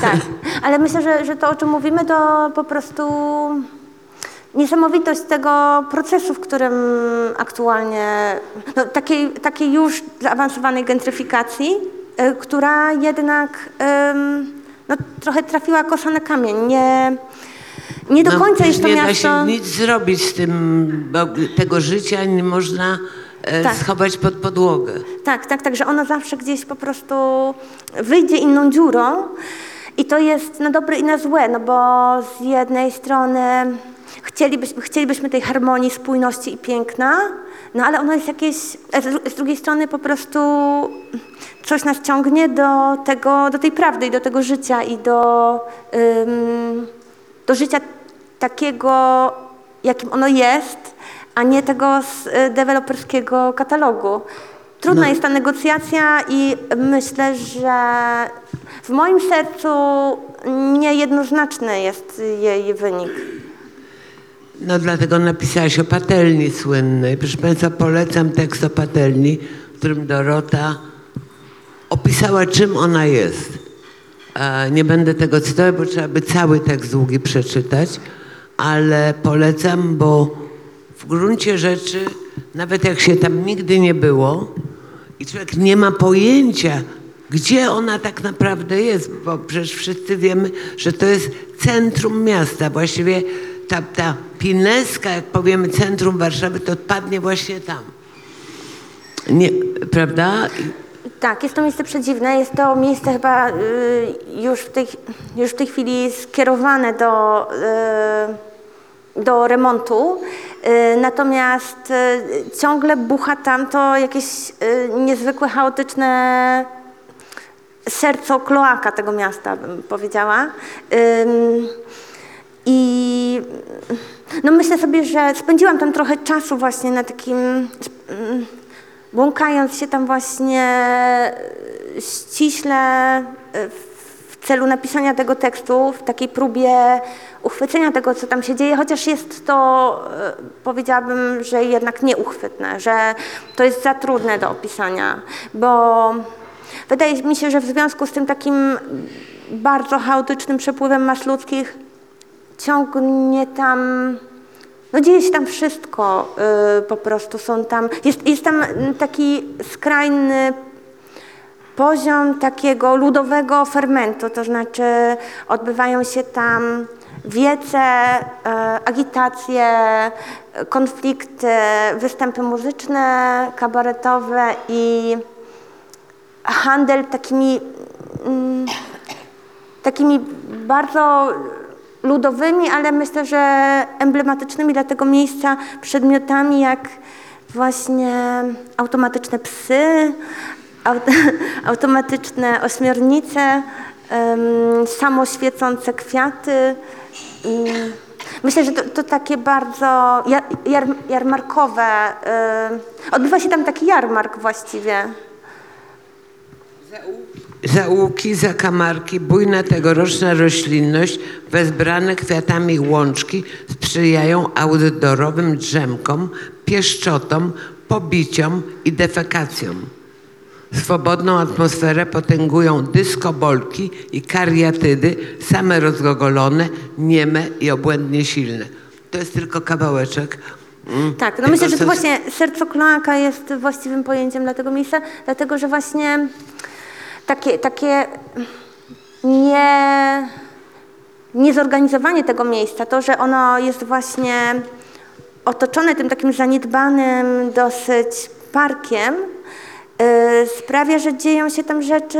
C: Tak, ale myślę, że, że to, o czym mówimy, to po prostu niesamowitość tego procesu, w którym aktualnie, no, takiej, takiej już zaawansowanej gentryfikacji, y, która jednak ym, no, trochę trafiła kosa na kamień. Nie, nie do
B: No,
C: końca jest to
B: nie da
C: miasto...
B: się nic zrobić z tym, tego życia nie można
C: Tak.
B: schować pod podłogę.
C: Tak, tak, tak, że ono zawsze gdzieś po prostu wyjdzie inną dziurą i to jest na dobre i na złe, no bo z jednej strony chcielibyśmy, chcielibyśmy tej harmonii, spójności i piękna, no ale ono jest jakieś, z drugiej strony po prostu coś nas ciągnie do tego, do tej prawdy i do tego życia i do, ym, do życia takiego, jakim ono jest, a nie tego z y, deweloperskiego katalogu. Trudna
B: No.
C: jest ta negocjacja i myślę, że w moim sercu niejednoznaczny jest jej wynik.
B: No dlatego napisałaś o patelni słynnej. Proszę Państwa, polecam tekst o patelni, w którym Dorota opisała, czym ona jest. E, Nie będę tego cytować, bo trzeba by cały tekst długi przeczytać, ale polecam, bo w gruncie rzeczy, nawet jak się tam nigdy nie było i człowiek nie ma pojęcia, gdzie ona tak naprawdę jest, bo przecież wszyscy wiemy, że to jest centrum miasta. Właściwie ta, ta Pineska, jak powiemy centrum Warszawy, to padnie właśnie tam. Nie, prawda?
C: Tak, jest to miejsce przedziwne. Jest to miejsce chyba y, już, w tej, już w tej chwili skierowane do, y, do remontu. Y, natomiast y, ciągle bucha tam to jakieś y, niezwykłe, chaotyczne serco kloaka tego miasta, bym powiedziała. I no myślę sobie, że spędziłam tam trochę czasu właśnie na takim, błąkając się tam właśnie ściśle w celu napisania tego tekstu, w takiej próbie uchwycenia tego, co tam się dzieje, chociaż jest to, y, powiedziałabym, że jednak nieuchwytne, że to jest za trudne do opisania, bo wydaje mi się, że w związku z tym takim bardzo chaotycznym przepływem masz ludzkich ciągnie tam, no dzieje się tam wszystko, y, po prostu są tam, jest, jest tam taki skrajny poziom takiego ludowego fermentu, to znaczy odbywają się tam wiece, e, agitacje, konflikty, występy muzyczne, kabaretowe i handel takimi, mm, takimi bardzo ludowymi, ale myślę, że emblematycznymi dla tego miejsca przedmiotami jak właśnie automatyczne psy, aut automatyczne ośmiornice, um, samoświecące kwiaty. Mm, Myślę, że to, to takie bardzo jar, jar, jarmarkowe. y, odbywa się tam taki jarmark właściwie.
B: Zaułki, zakamarki, bujna tegoroczna roślinność, wezbrane kwiatami łączki sprzyjają outdoorowym drzemkom, pieszczotom, pobiciom i defekacjom. Swobodną atmosferę potęgują dyskobolki i kariatydy, same rozgogolone, nieme i obłędnie silne. To jest tylko kawałeczek. mm,
C: Tak, no myślę, że to właśnie serce kloaka jest właściwym pojęciem dla tego miejsca, dlatego że właśnie takie, takie nie, niezorganizowanie tego miejsca, to, że ono jest właśnie otoczone tym takim zaniedbanym dosyć parkiem, sprawia, że dzieją się tam rzeczy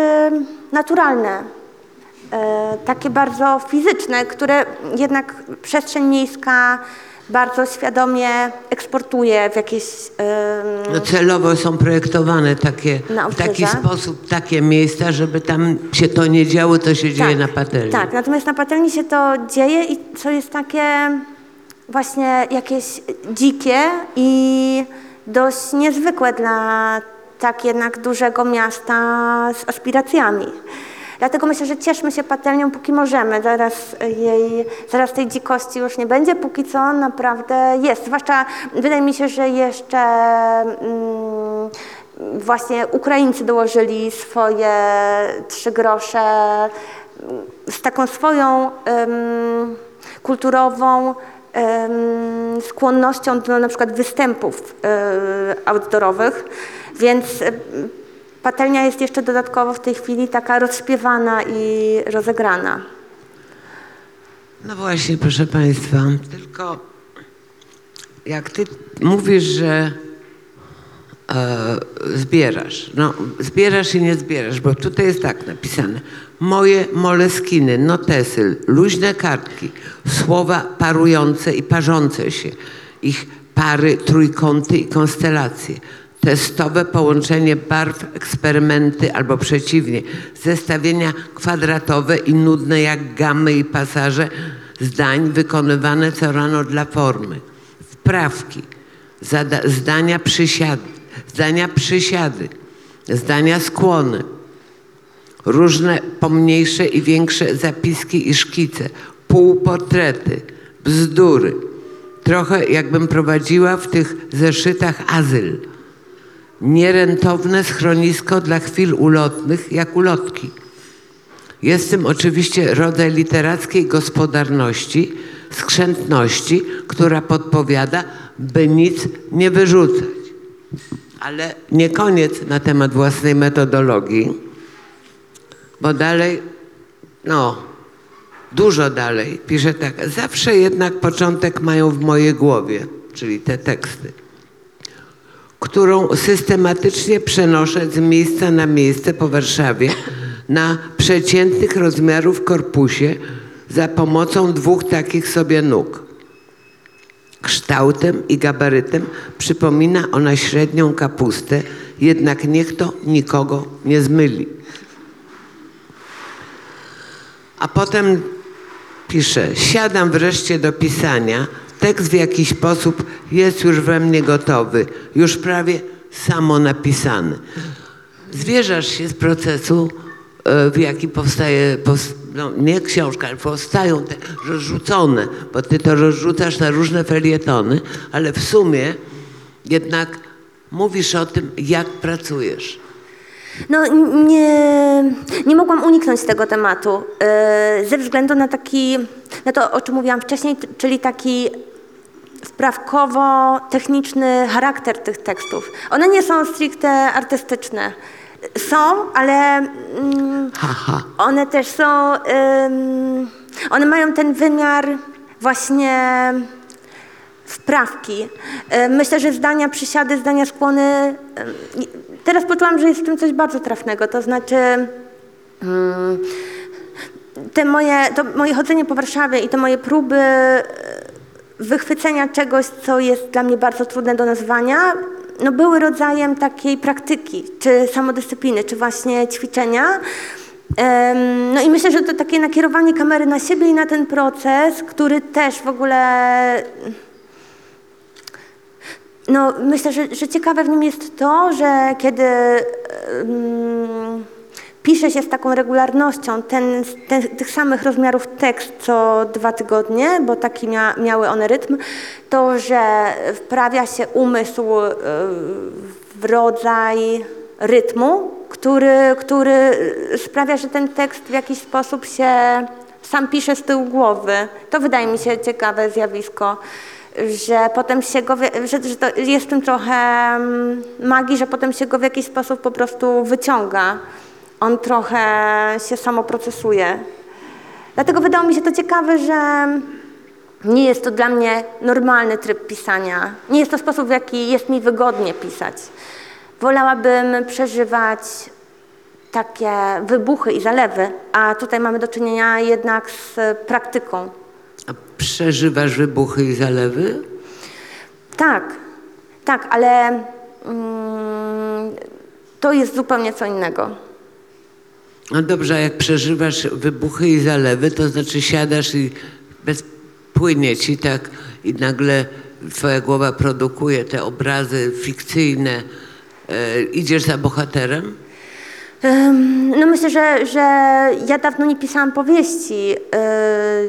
C: naturalne, y, takie bardzo fizyczne, które jednak przestrzeń miejska bardzo świadomie eksportuje w jakieś...
B: No celowo są projektowane takie, w taki sposób takie miejsca, żeby tam się to nie działo, co się dzieje na patelni.
C: Tak, natomiast na patelni się to dzieje i co jest takie właśnie jakieś dzikie i dość niezwykłe dla tak jednak dużego miasta z aspiracjami. Dlatego myślę, że cieszmy się patelnią, póki możemy. Zaraz, jej, zaraz tej dzikości już nie będzie, póki co naprawdę jest. Zwłaszcza wydaje mi się, że jeszcze mm, właśnie Ukraińcy dołożyli swoje trzy grosze z taką swoją kulturową skłonnością do na przykład występów e, outdoorowych, więc em, patelnia jest jeszcze dodatkowo w tej chwili taka rozśpiewana i rozegrana.
B: No właśnie, proszę Państwa, tylko jak Ty mówisz, że e, zbierasz, no zbierasz i nie zbierasz, bo tutaj jest tak napisane. Moje moleskiny, notesyl, luźne kartki, słowa parujące i parzące się, ich pary, trójkąty i konstelacje, testowe połączenie barw, eksperymenty albo przeciwnie, zestawienia kwadratowe i nudne jak gamy i pasaże zdań wykonywane co rano dla formy, wprawki, zdania przysiady, zdania przysiady, zdania skłony, różne pomniejsze i większe zapiski i szkice, półportrety, bzdury. Trochę jakbym prowadziła w tych zeszytach azyl. Nierentowne schronisko dla chwil ulotnych, jak ulotki. Jest tym oczywiście rodzaj literackiej gospodarności, skrzętności, która podpowiada, by nic nie wyrzucać. Ale nie koniec na temat własnej metodologii, bo dalej, no, dużo dalej, pisze tak, zawsze jednak początek mają w mojej głowie, czyli te teksty, którą systematycznie przenoszę z miejsca na miejsce po Warszawie na przeciętnych rozmiarów korpusie za pomocą dwóch takich sobie nóg. Kształtem i gabarytem przypomina ona średnią kapustę, jednak niech to nikogo nie zmyli. A potem pisze, siadam wreszcie do pisania, tekst w jakiś sposób jest już we mnie gotowy, już prawie samo napisany. Zwierzasz się z procesu, e, w jaki powstaje, pows- no, nie książka, ale powstają te rozrzucone, bo ty to rozrzucasz na różne felietony, ale w sumie jednak mówisz o tym, jak pracujesz.
C: No nie, nie mogłam uniknąć tego tematu yy, ze względu na taki, na to o czym mówiłam wcześniej, czyli taki wprawkowo-techniczny charakter tych tekstów. One nie są stricte artystyczne. Są, ale mm, one też są, one mają ten wymiar właśnie wprawki. Y, Myślę, że zdania przysiady, zdania skłony. Teraz poczułam, że jest w tym coś bardzo trafnego. To znaczy, mm, te moje, to moje chodzenie po Warszawie i te moje próby y, wychwycenia czegoś, co jest dla mnie bardzo trudne do nazwania, no były rodzajem takiej praktyki, czy samodyscypliny, czy właśnie ćwiczenia. No i myślę, że to takie nakierowanie kamery na siebie i na ten proces, który też w ogóle no, myślę, że, że ciekawe w nim jest to, że kiedy um, pisze się z taką regularnością ten, ten, tych samych rozmiarów tekst co dwa tygodnie, bo taki mia, miały one rytm, to że wprawia się umysł y, w rodzaj rytmu, który, który sprawia, że ten tekst w jakiś sposób się sam pisze z tyłu głowy. To wydaje mi się ciekawe zjawisko że potem się go, że, że to jest w tym trochę mm, magii, że potem się go w jakiś sposób po prostu wyciąga. On trochę się samo procesuje. Dlatego wydało mi się to ciekawe, że nie jest to dla mnie normalny tryb pisania. Nie jest to sposób, w jaki jest mi wygodnie pisać. Wolałabym przeżywać takie wybuchy i zalewy, a tutaj mamy do czynienia jednak z praktyką.
B: A przeżywasz wybuchy i zalewy?
C: Tak, tak, ale mm, to jest zupełnie co innego.
B: No dobrze, a jak przeżywasz wybuchy i zalewy, to znaczy siadasz i bezpłynie ci tak i nagle twoja głowa produkuje te obrazy fikcyjne. E, idziesz za bohaterem?
C: No myślę, że, że ja dawno nie pisałam powieści. Yy,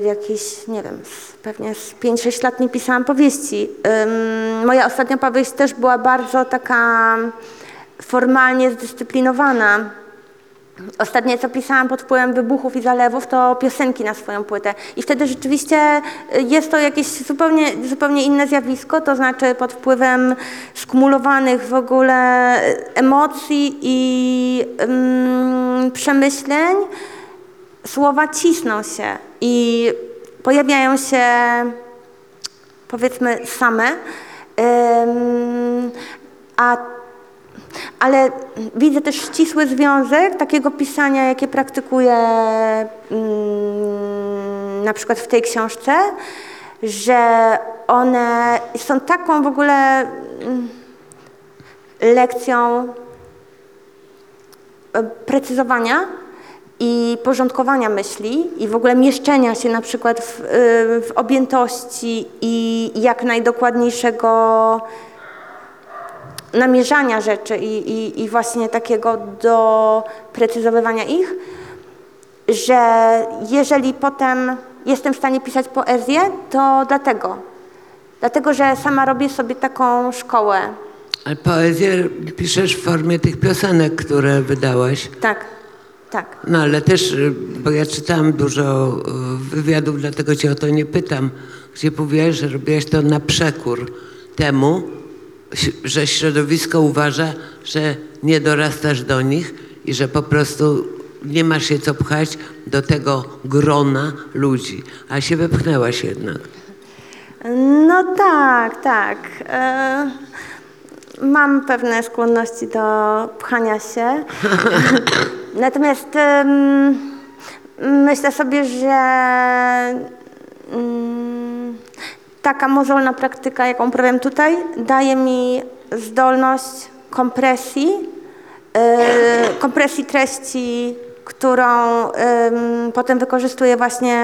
C: jakieś, nie wiem, pewnie z 5-6 lat nie pisałam powieści. Ym, moja ostatnia powieść też była bardzo taka formalnie zdyscyplinowana. Ostatnie, co pisałam pod wpływem wybuchów i zalewów, to piosenki na swoją płytę. I wtedy rzeczywiście y, jest to jakieś zupełnie, zupełnie inne zjawisko, to znaczy pod wpływem skumulowanych w ogóle emocji i przemyśleń słowa cisną się i pojawiają się powiedzmy same. A ale widzę też ścisły związek takiego pisania, jakie praktykuję mm, na przykład w tej książce, że one są taką w ogóle mm, lekcją e, precyzowania i porządkowania myśli i w ogóle mieszczenia się na przykład w, y, w objętości i jak najdokładniejszego namierzania rzeczy i, i, i właśnie takiego doprecyzowywania ich, że jeżeli potem jestem w stanie pisać poezję, to dlatego. Dlatego, że sama robię sobie taką szkołę.
B: Ale poezję piszesz w formie tych piosenek, które wydałaś.
C: Tak, tak.
B: No ale też, y, bo ja czytałam dużo y, wywiadów, dlatego cię o to nie pytam, gdzie mówiłaś, że robiłaś to na przekór temu, że środowisko uważa, że nie dorastasz do nich i że po prostu nie masz się co pchać do tego grona ludzi. A się wepchnęłaś jednak.
C: No tak, tak. E, mam pewne skłonności do pchania się. Natomiast myślę sobie, że taka mozolna praktyka, jaką uprawiam tutaj, daje mi zdolność kompresji, e, kompresji treści, którą em, potem wykorzystuję właśnie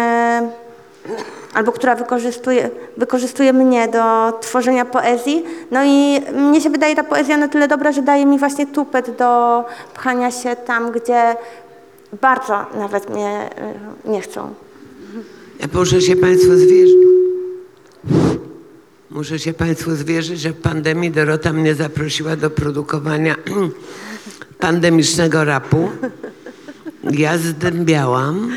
C: albo która wykorzystuje, wykorzystuje mnie do tworzenia poezji. No i mnie się wydaje ta poezja na tyle dobra, że daje mi właśnie tupet do pchania się tam, gdzie bardzo nawet mnie y, nie chcą.
B: Ja muszę się Państwu zwierzyć. Muszę się Państwu zwierzyć, że w pandemii Dorota mnie zaprosiła do produkowania pandemicznego rapu. Ja zdębiałam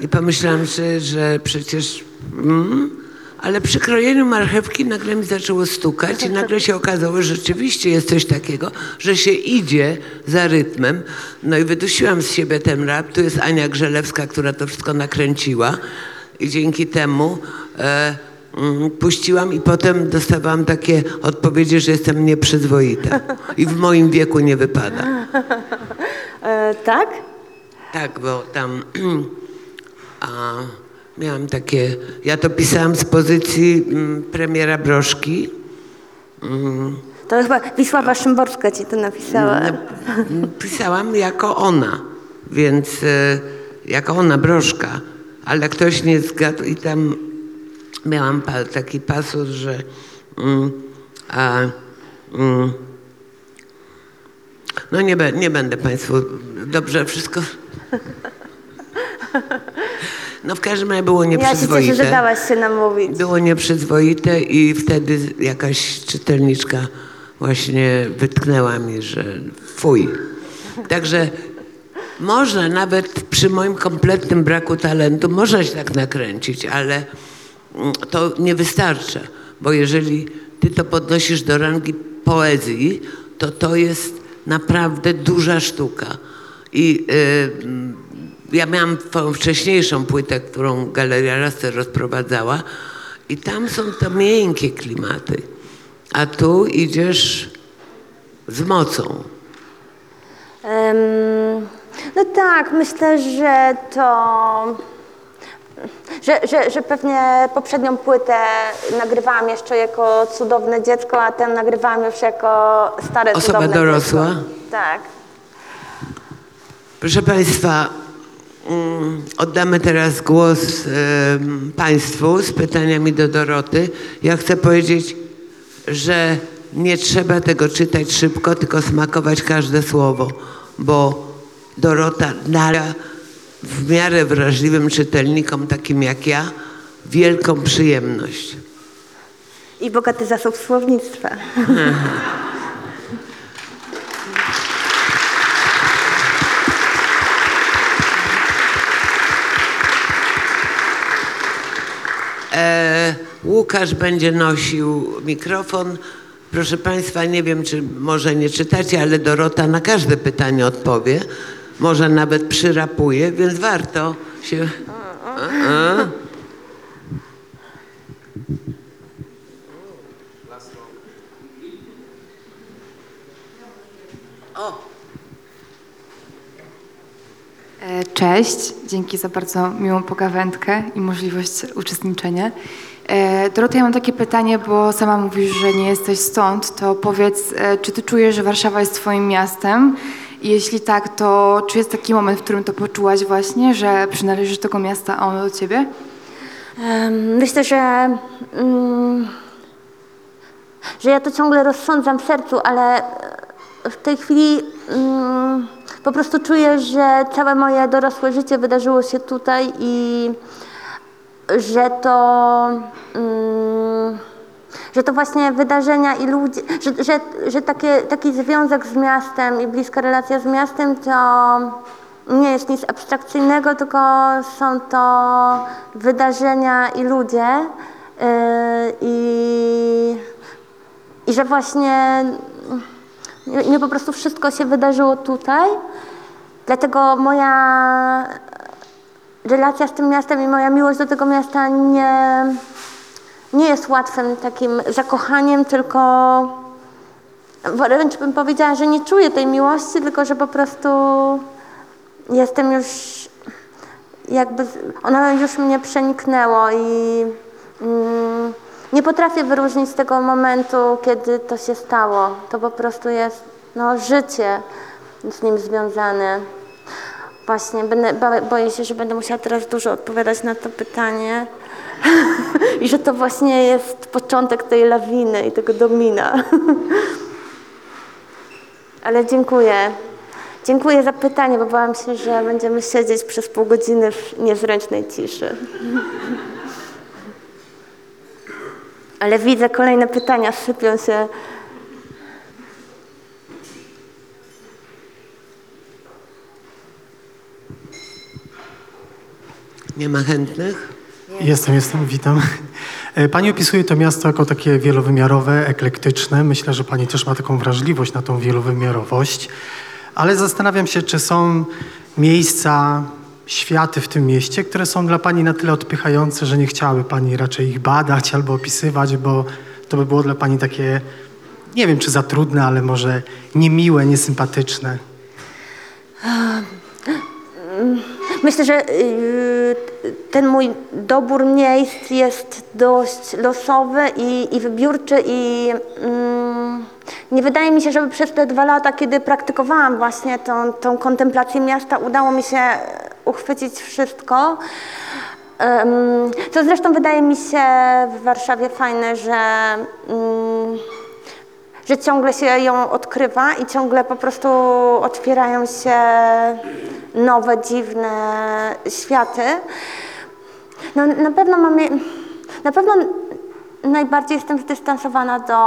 B: i pomyślałam że przecież... Mm, ale przy krojeniu marchewki nagle mi zaczęło stukać i nagle się okazało, że rzeczywiście jest coś takiego, że się idzie za rytmem. No i wydusiłam z siebie ten rap. Tu jest Ania Grzelewska, która to wszystko nakręciła i dzięki temu e, puściłam i potem dostawałam takie odpowiedzi, że jestem nieprzyzwoita i w moim wieku nie wypada.
C: E, tak?
B: Tak, bo tam a, miałam takie, ja to pisałam z pozycji mm, premiera Broszki.
C: To chyba Wisława Szymborska ci to napisała.
B: Mm, Pisałam jako ona, więc e, jako ona Broszka, ale ktoś nie zgadł i tam miałam taki pasus, że mm, a, mm, no nie, nie będę Państwu, dobrze wszystko... No w każdym razie było
C: Ja się
B: nieprzyzwoite.
C: cieszę, że dałaś się namówić.
B: Było nieprzyzwoite i wtedy jakaś czytelniczka właśnie wytknęła mi, że fuj. Także można nawet przy moim kompletnym braku talentu, można się tak nakręcić, ale to nie wystarcza, bo jeżeli ty to podnosisz do rangi poezji, to to jest naprawdę duża sztuka. I y, ja miałam twoją wcześniejszą płytę, którą Galeria Raster rozprowadzała i tam są to miękkie klimaty, a tu idziesz z mocą.
C: Em, no tak, myślę, że to. Że, że, że pewnie poprzednią płytę nagrywałam jeszcze jako cudowne dziecko, a tę nagrywałam już jako stare
B: Osoba
C: cudowne
B: dorosła?
C: dziecko. Tak.
B: Proszę Państwa, mm, oddamy teraz głos Państwu z pytaniami do Doroty. Ja chcę powiedzieć, że nie trzeba tego czytać szybko, tylko smakować każde słowo, bo Dorota da w miarę wrażliwym czytelnikom, takim jak ja, wielką przyjemność.
C: I bogaty zasób słownictwa.
B: E, Łukasz będzie nosił mikrofon. Proszę Państwa, nie wiem, czy może nie czytacie, ale Dorota na każde pytanie odpowie. Może nawet przyrapuje, więc warto się... A.
D: E, Cześć, dzięki za bardzo miłą pogawędkę i możliwość uczestniczenia. E, Dorota, ja mam takie pytanie, bo sama mówisz, że nie jesteś stąd, to powiedz, e, czy ty czujesz, że Warszawa jest twoim miastem? Jeśli tak, to czy jest taki moment, w którym to poczułaś właśnie, że przynależysz do tego miasta, a ono do ciebie?
C: Myślę, że, mm, że ja to ciągle rozsądzam w sercu, ale w tej chwili mm, po prostu czuję, że całe moje dorosłe życie wydarzyło się tutaj i że to, mm, że to właśnie wydarzenia i ludzie, że, że, że takie, taki związek z miastem i bliska relacja z miastem to nie jest nic abstrakcyjnego, tylko są to wydarzenia i ludzie. Yy, I, i że właśnie nie, nie po prostu wszystko się wydarzyło tutaj. Dlatego moja relacja z tym miastem i moja miłość do tego miasta nie, nie jest łatwym takim zakochaniem, tylko wręcz bym powiedziała, że nie czuję tej miłości, tylko że po prostu jestem już jakby, ono już mnie przeniknęło i mm, nie potrafię wyróżnić tego momentu, kiedy to się stało. To po prostu jest no, życie z nim związane. Właśnie, będę, boję się, że będę musiała teraz dużo odpowiadać na to pytanie. I że to właśnie jest początek tej lawiny i tego domina. Ale dziękuję. Dziękuję za pytanie, bo bałam się, że będziemy siedzieć przez pół godziny w niezręcznej ciszy. Ale widzę, kolejne pytania sypią się.
B: Nie ma chętnych?
E: Jestem, jestem, witam. E, Pani opisuje to miasto jako takie wielowymiarowe, eklektyczne. Myślę, że Pani też ma taką wrażliwość na tą wielowymiarowość. Ale zastanawiam się, czy są miejsca, światy w tym mieście, które są dla Pani na tyle odpychające, że nie chciałaby Pani raczej ich badać albo opisywać, bo to by było dla Pani takie, nie wiem czy za trudne, ale może niemiłe, niesympatyczne.
C: Myślę, że yy, ten mój dobór miejsc jest dość losowy i, i wybiórczy i mm, nie wydaje mi się, żeby przez te dwa lata, kiedy praktykowałam właśnie tą, tą kontemplację miasta, udało mi się uchwycić wszystko. Em, Co zresztą wydaje mi się w Warszawie fajne, że mm, że ciągle się ją odkrywa i ciągle po prostu otwierają się nowe, dziwne światy. No, na pewno mam, na pewno najbardziej jestem zdystansowana do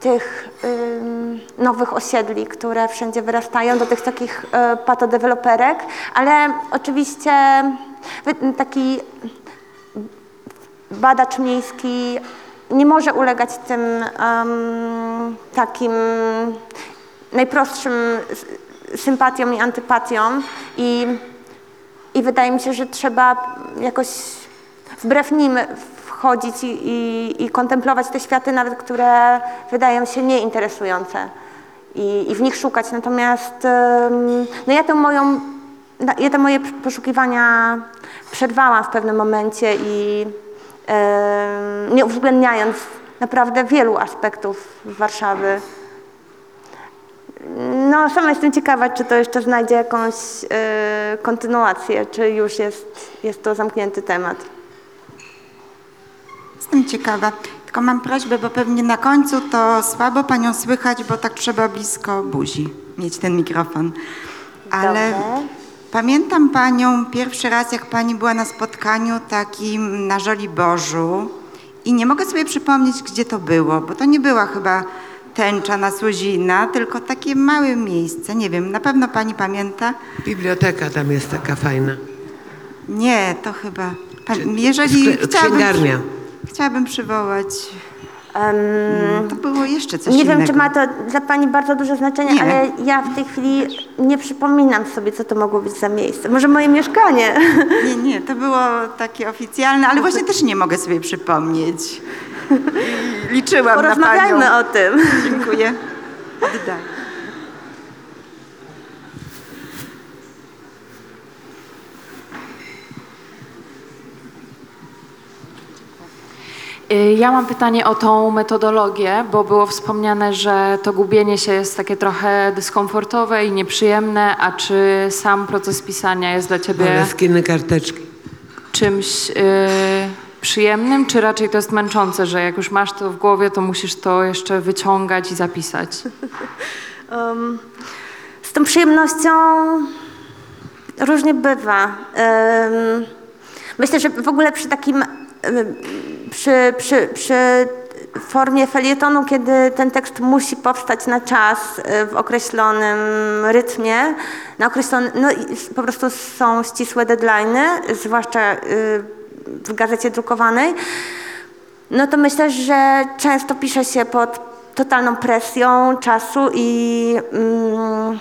C: tych nowych osiedli, które wszędzie wyrastają, do tych takich y, patodeweloperek, ale oczywiście taki badacz miejski nie może ulegać tym em, takim najprostszym sympatiom i antypatiom i, i wydaje mi się, że trzeba jakoś wbrew nim wchodzić i, i, i kontemplować te światy nawet, które wydają się nieinteresujące i, i w nich szukać. Natomiast no ja tę moją ja te moje poszukiwania przerwałam w pewnym momencie i nie uwzględniając naprawdę wielu aspektów Warszawy. No, sama jestem ciekawa, czy to jeszcze znajdzie jakąś e, kontynuację, czy już jest, jest to zamknięty temat.
F: Jestem ciekawa. Tylko mam prośbę, bo pewnie na końcu to słabo panią słychać, bo tak trzeba blisko buzi mieć ten mikrofon. Ale
C: Dobrze.
F: Pamiętam panią pierwszy raz, jak pani była na spotkaniu takim na Żoliborzu i nie mogę sobie przypomnieć, gdzie to było, bo to nie była chyba tęcza na Słozina, tylko takie małe miejsce. Nie wiem, na pewno pani pamięta?
B: Biblioteka tam jest taka fajna.
F: Nie, to chyba... Pan, jeżeli
B: skle-
F: chciałabym,
B: księgarnia.
F: chciałabym przywołać...
C: Em,
F: To było jeszcze coś
C: Nie
F: innego.
C: wiem, czy ma to dla Pani bardzo duże znaczenie,
F: Nie.
C: ale ja w tej chwili nie przypominam sobie, co to mogło być za miejsce. Może moje mieszkanie.
F: Nie, nie, to było takie oficjalne, ale właśnie też nie mogę sobie przypomnieć. Liczyłam na
C: Porozmawiajmy
F: panią.
C: o tym.
F: Dziękuję. Oddaję.
D: Ja mam pytanie o tą metodologię, bo było wspomniane, że to gubienie się jest takie trochę dyskomfortowe i nieprzyjemne, a czy sam proces pisania jest dla ciebie
B: Moleskiny karteczki.
D: czymś y, przyjemnym, czy raczej to jest męczące, że jak już masz to w głowie, to musisz to jeszcze wyciągać i zapisać?
C: Um, z tą przyjemnością różnie bywa. Em, myślę, że w ogóle przy takim, em, przy, przy, przy formie felietonu, kiedy ten tekst musi powstać na czas, e, w określonym rytmie, na określony, no po prostu są ścisłe deadline'y, zwłaszcza e, w gazecie drukowanej, no to myślę, że często pisze się pod totalną presją czasu i, mm,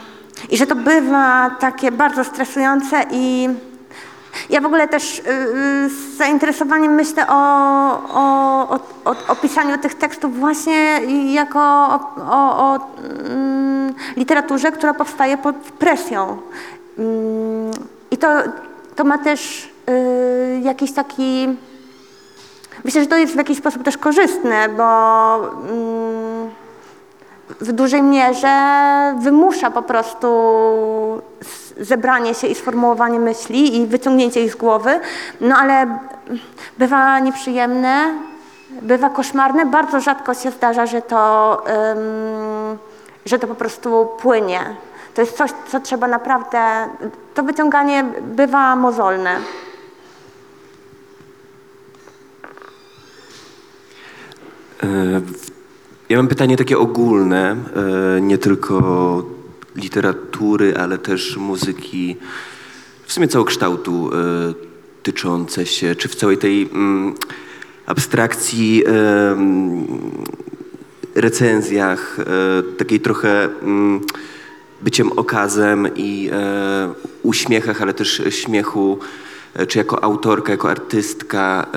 C: i że to bywa takie bardzo stresujące i ja w ogóle też y, y, z zainteresowaniem myślę o, o, o, o, pisaniu tych tekstów właśnie jako o, mm, literaturze, która powstaje pod presją. Mm, I to, to ma też y, jakiś taki Myślę, że to jest w jakiś sposób też korzystne, bo mm, w dużej mierze wymusza po prostu zebranie się i sformułowanie myśli i wyciągnięcie ich z głowy, no ale bywa nieprzyjemne, bywa koszmarne. Bardzo rzadko się zdarza, że to, ym, że to po prostu płynie. To jest coś, co trzeba naprawdę, to wyciąganie bywa mozolne.
G: E, Ja mam pytanie takie ogólne, e, nie tylko literatury, ale też muzyki, w sumie całokształtu e, tyczące się, czy w całej tej mm, abstrakcji, mm, recenzjach, e, takiej trochę mm, byciem okazem i uśmiechach, ale też śmiechu, czy jako autorka, jako artystka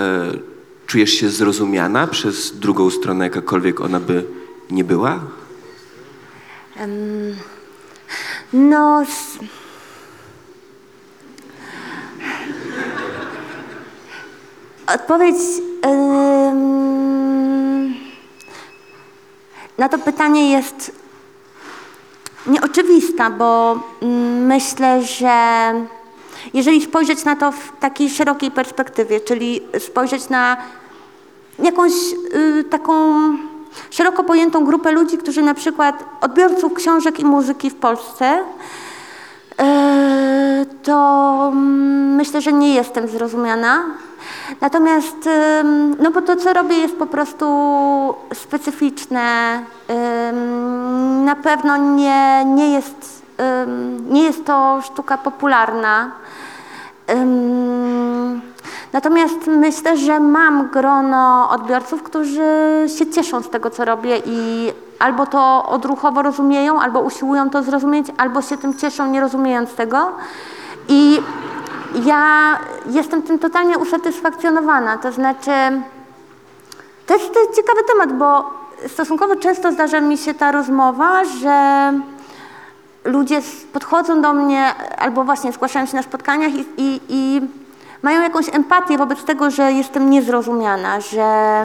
G: czujesz się zrozumiana przez drugą stronę, jakakolwiek ona by nie była?
C: Em, No. Odpowiedź na to pytanie jest nieoczywista, bo mm, myślę, że jeżeli spojrzeć na to w takiej szerokiej perspektywie, czyli spojrzeć na jakąś y, taką szeroko pojętą grupę ludzi, którzy na przykład odbiorców książek i muzyki w Polsce, y, to mm, myślę, że nie jestem zrozumiana. Natomiast, no bo to, co robię, jest po prostu specyficzne. Na pewno nie, nie, jest, nie jest to sztuka popularna. Natomiast myślę, że mam grono odbiorców, którzy się cieszą z tego, co robię i albo to odruchowo rozumieją, albo usiłują to zrozumieć, albo się tym cieszą, nie rozumiejąc tego. I ja jestem tym totalnie usatysfakcjonowana. To znaczy, to jest, ciekawy temat, bo stosunkowo często zdarza mi się ta rozmowa, że ludzie podchodzą do mnie albo właśnie zgłaszają się na spotkaniach i, i, i mają jakąś empatię wobec tego, że jestem niezrozumiana, że,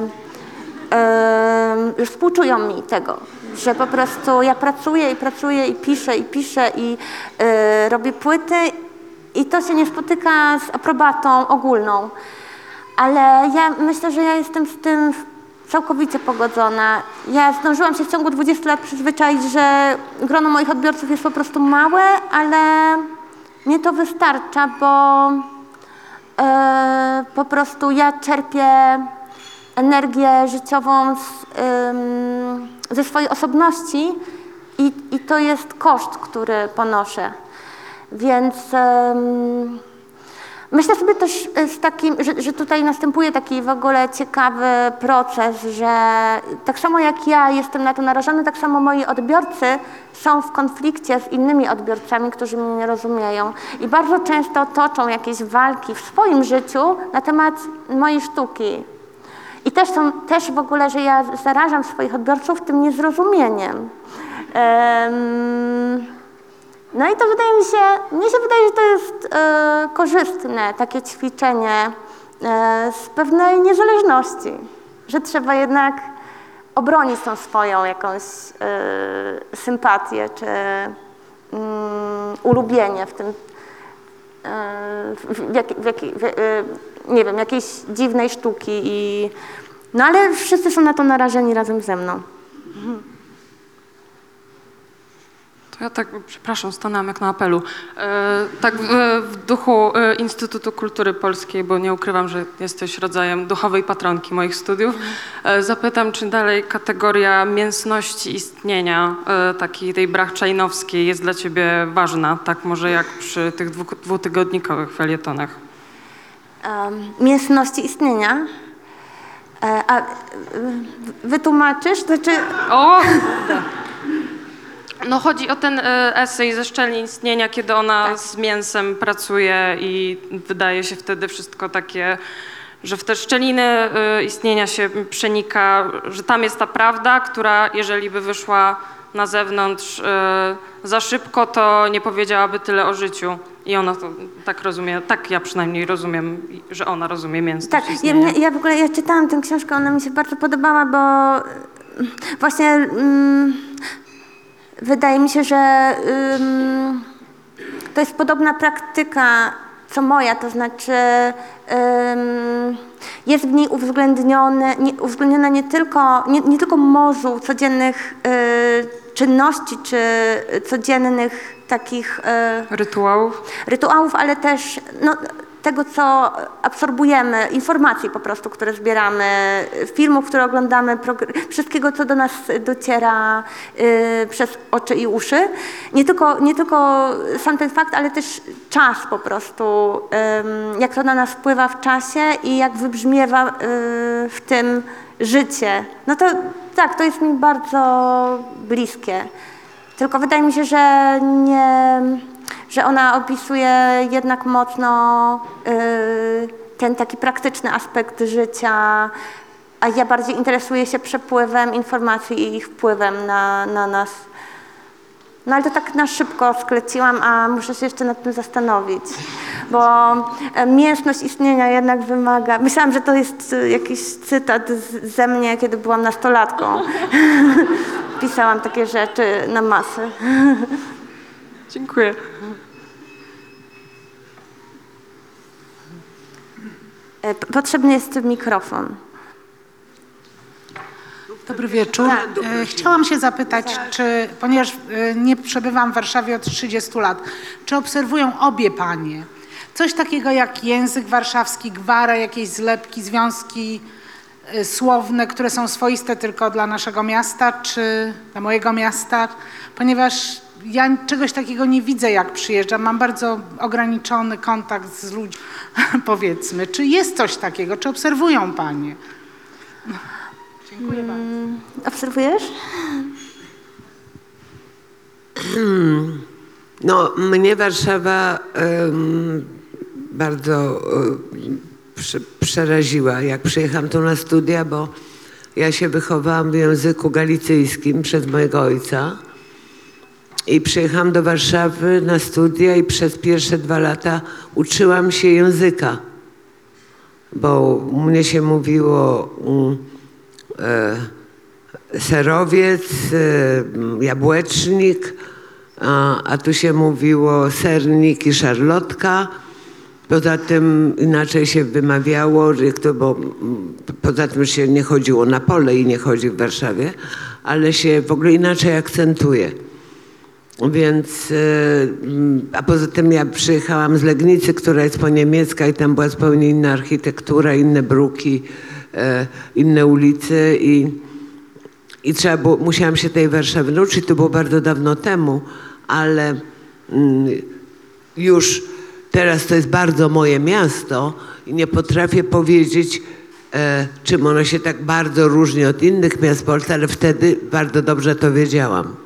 C: em, że współczują mi tego, że po prostu ja pracuję i pracuję i piszę i piszę i e, robię płyty i to się nie spotyka z aprobatą ogólną. Ale ja myślę, że ja jestem z tym całkowicie pogodzona. Ja zdążyłam się w ciągu 20 lat przyzwyczaić, że grono moich odbiorców jest po prostu małe, ale mnie to wystarcza, bo po prostu ja czerpię energię życiową z, ze swojej osobności i, i to jest koszt, który ponoszę. Więc myślę sobie też y, z takim, że, że tutaj następuje taki w ogóle ciekawy proces, że tak samo jak ja jestem na to narażony, tak samo moi odbiorcy są w konflikcie z innymi odbiorcami, którzy mnie nie rozumieją. I bardzo często toczą jakieś walki w swoim życiu na temat mojej sztuki. I też, są, też w ogóle, że ja zarażam swoich odbiorców tym niezrozumieniem. Em, no i to wydaje mi się, mnie się wydaje, że to jest e, korzystne takie ćwiczenie e, z pewnej niezależności, że trzeba jednak obronić tą swoją jakąś e, sympatię czy mm, ulubienie w tym, e, w, w, w, e, nie wiem, jakiejś dziwnej sztuki i no ale wszyscy są na to narażeni razem ze mną.
H: To ja tak, przepraszam, stanęłam jak na apelu. E, tak w, w duchu e, Instytutu Kultury Polskiej, bo nie ukrywam, że jesteś rodzajem duchowej patronki moich studiów, e, zapytam, czy dalej kategoria mięsności istnienia, e, takiej tej brachczajnowskiej jest dla ciebie ważna, tak może jak przy tych dwu, dwutygodnikowych felietonach?
C: um, mięsności istnienia. E, a wytłumaczysz? Znaczy,
H: O! No chodzi o ten e, esej ze szczelin istnienia, kiedy ona z mięsem pracuje i wydaje się wtedy wszystko takie, że w te szczeliny e, istnienia się przenika, że tam jest ta prawda, która jeżeli by wyszła na zewnątrz e, za szybko, to nie powiedziałaby tyle o życiu. I ona to tak rozumie, tak ja przynajmniej rozumiem, że ona rozumie mięsność
C: tak, ja, ja w ogóle ja czytałam tę książkę, ona mi się bardzo podobała, bo y, właśnie mm, wydaje mi się, że ym, to jest podobna praktyka co moja, to znaczy ym, jest w niej uwzględnione nie, uwzględnione nie tylko, nie, nie tylko morzu codziennych y, czynności czy codziennych takich y,
H: Rytuałów?
C: rytuałów, ale też no, tego, co absorbujemy, informacji po prostu, które zbieramy, filmów, które oglądamy, wszystkiego, co do nas dociera y, przez oczy i uszy. Nie tylko, nie tylko sam ten fakt, ale też czas po prostu, ym, jak to na nas wpływa w czasie i jak wybrzmiewa y, w tym życie. No to tak, to jest mi bardzo bliskie. Tylko wydaje mi się, że nie, że ona opisuje jednak mocno y, ten taki praktyczny aspekt życia, a ja bardziej interesuję się przepływem informacji i ich wpływem na, na nas. No ale to tak na szybko skleciłam, a muszę się jeszcze nad tym zastanowić, bo e, mięsność istnienia jednak wymaga... Myślałam, że to jest e, jakiś cytat ze mnie, kiedy byłam nastolatką. Pisałam takie rzeczy na masę.
H: Dziękuję.
C: E, p- Potrzebny jest mikrofon.
I: Dobry wieczór. E, Chciałam się zapytać, czy, ponieważ e, nie przebywam w Warszawie od 30 lat, czy obserwują obie panie coś takiego jak język warszawski, gwara, jakieś zlepki, związki e, słowne, które są swoiste tylko dla naszego miasta, czy dla mojego miasta, ponieważ ja czegoś takiego nie widzę, jak przyjeżdżam. Mam bardzo ograniczony kontakt z ludźmi, powiedzmy. Czy jest coś takiego? Czy obserwują panie? Dziękuję bardzo.
C: Obserwujesz?
B: No, mnie Warszawa em, bardzo em, prze, przeraziła, jak przyjechałam tu na studia, bo ja się wychowałam w języku galicyjskim przez mojego ojca. I przyjechałam do Warszawy na studia i przez pierwsze dwa lata uczyłam się języka. Bo mnie się mówiło mm, e, serowiec, e, jabłecznik, a, a tu się mówiło sernik i szarlotka. Poza tym inaczej się wymawiało, bo mm, poza tym się nie chodziło na pole i nie chodzi w Warszawie, ale się w ogóle inaczej akcentuje. Więc, e, mm, a poza tym ja przyjechałam z Legnicy, która jest po niemiecka i tam była zupełnie inna architektura, inne bruki, e, inne ulice i, i trzeba było, musiałam się tej Warszawy nauczyć, to było bardzo dawno temu, ale mm, już teraz to jest bardzo moje miasto i nie potrafię powiedzieć, e, czym ono się tak bardzo różni od innych miast w Polsce, ale wtedy bardzo dobrze to wiedziałam.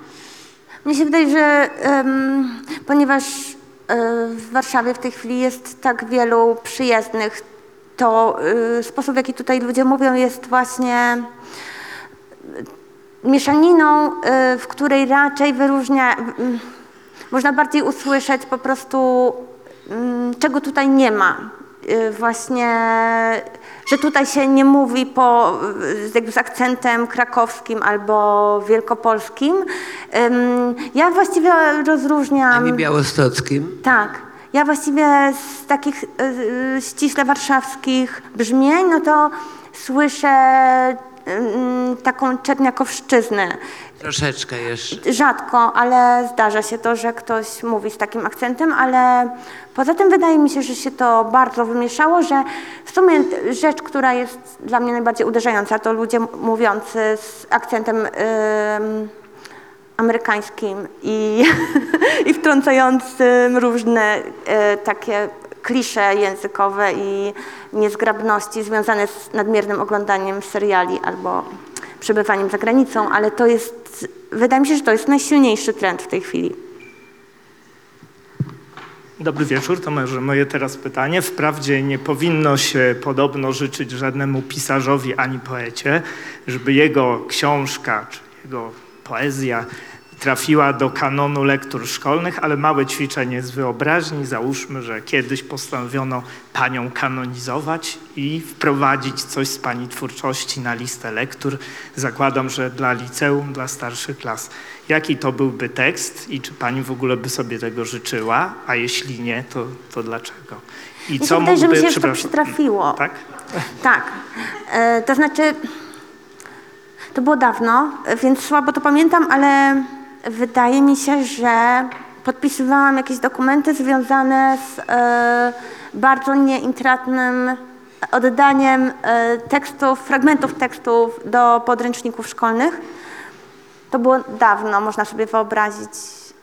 C: Mnie się wydaje, że em, ponieważ e, w Warszawie w tej chwili jest tak wielu przyjezdnych, to e, sposób, w jaki tutaj ludzie mówią, jest właśnie mieszaniną, e, w której raczej wyróżnia, można bardziej usłyszeć po prostu, czego tutaj nie ma. Właśnie, że tutaj się nie mówi po, z, jakby z akcentem krakowskim albo wielkopolskim. Ja właściwie rozróżniam...
B: Ani białostockim.
C: Tak. Ja właściwie z takich y, y, ściśle warszawskich brzmień, no to słyszę y, taką czerniakowszczyznę.
B: Troszeczkę jeszcze.
C: Rzadko, ale zdarza się to, że ktoś mówi z takim akcentem, ale poza tym wydaje mi się, że się to bardzo wymieszało, że w sumie rzecz, która jest dla mnie najbardziej uderzająca, to ludzie mówiący z akcentem ym, amerykańskim i, i wtrącającym różne e, takie klisze językowe i niezgrabności związane z nadmiernym oglądaniem seriali albo przebywaniem za granicą, ale to jest, wydaje mi się, że to jest najsilniejszy trend w tej chwili.
J: Dobry wieczór, to może moje teraz pytanie. Wprawdzie nie powinno się podobno życzyć żadnemu pisarzowi ani poecie, żeby jego książka czy jego poezja trafiła do kanonu lektur szkolnych, ale małe ćwiczenie z wyobraźni. Załóżmy, że kiedyś postanowiono panią kanonizować i wprowadzić coś z pani twórczości na listę lektur. Zakładam, że dla liceum, dla starszych klas. Jaki to byłby tekst i czy pani w ogóle by sobie tego życzyła? A jeśli nie, to, to dlaczego? I
C: Mi się wydaje, że mi się to przytrafiło.
J: Tak?
C: Tak. E, to znaczy, to było dawno, więc słabo to pamiętam, ale wydaje mi się, że podpisywałam jakieś dokumenty związane z e, bardzo nieintratnym oddaniem e, tekstów, fragmentów tekstów do podręczników szkolnych. To było dawno, można sobie wyobrazić,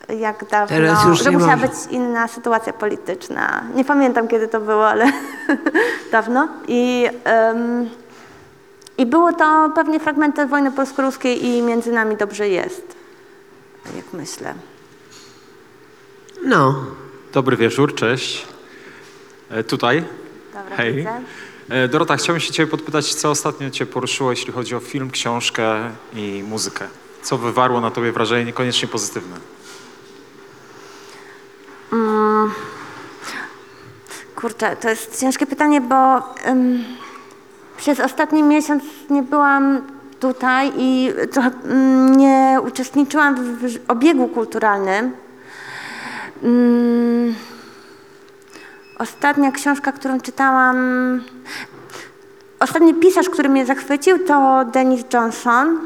C: jak dawno.
B: Teraz już
C: że
B: nie
C: musiała
B: może.
C: być inna sytuacja polityczna. Nie pamiętam, kiedy to było, ale dawno. I, em, I było to pewnie fragmenty wojny polsko-ruskiej i między nami dobrze jest, jak myślę.
B: No,
K: Dobry wieczór, cześć. E, tutaj.
C: Dobra,
K: Hej.
C: widzę.
K: E, Dorota, chciałbym się Ciebie podpytać, co ostatnio Cię poruszyło, jeśli chodzi o film, książkę i muzykę? Co wywarło na Tobie wrażenie niekoniecznie pozytywne?
C: Kurczę, to jest ciężkie pytanie, bo przez ostatni miesiąc nie byłam tutaj i trochę mm, nie uczestniczyłam w, obiegu kulturalnym. Mm, ostatnia książka, którą czytałam, ostatni pisarz, który mnie zachwycił, to Denis Johnson.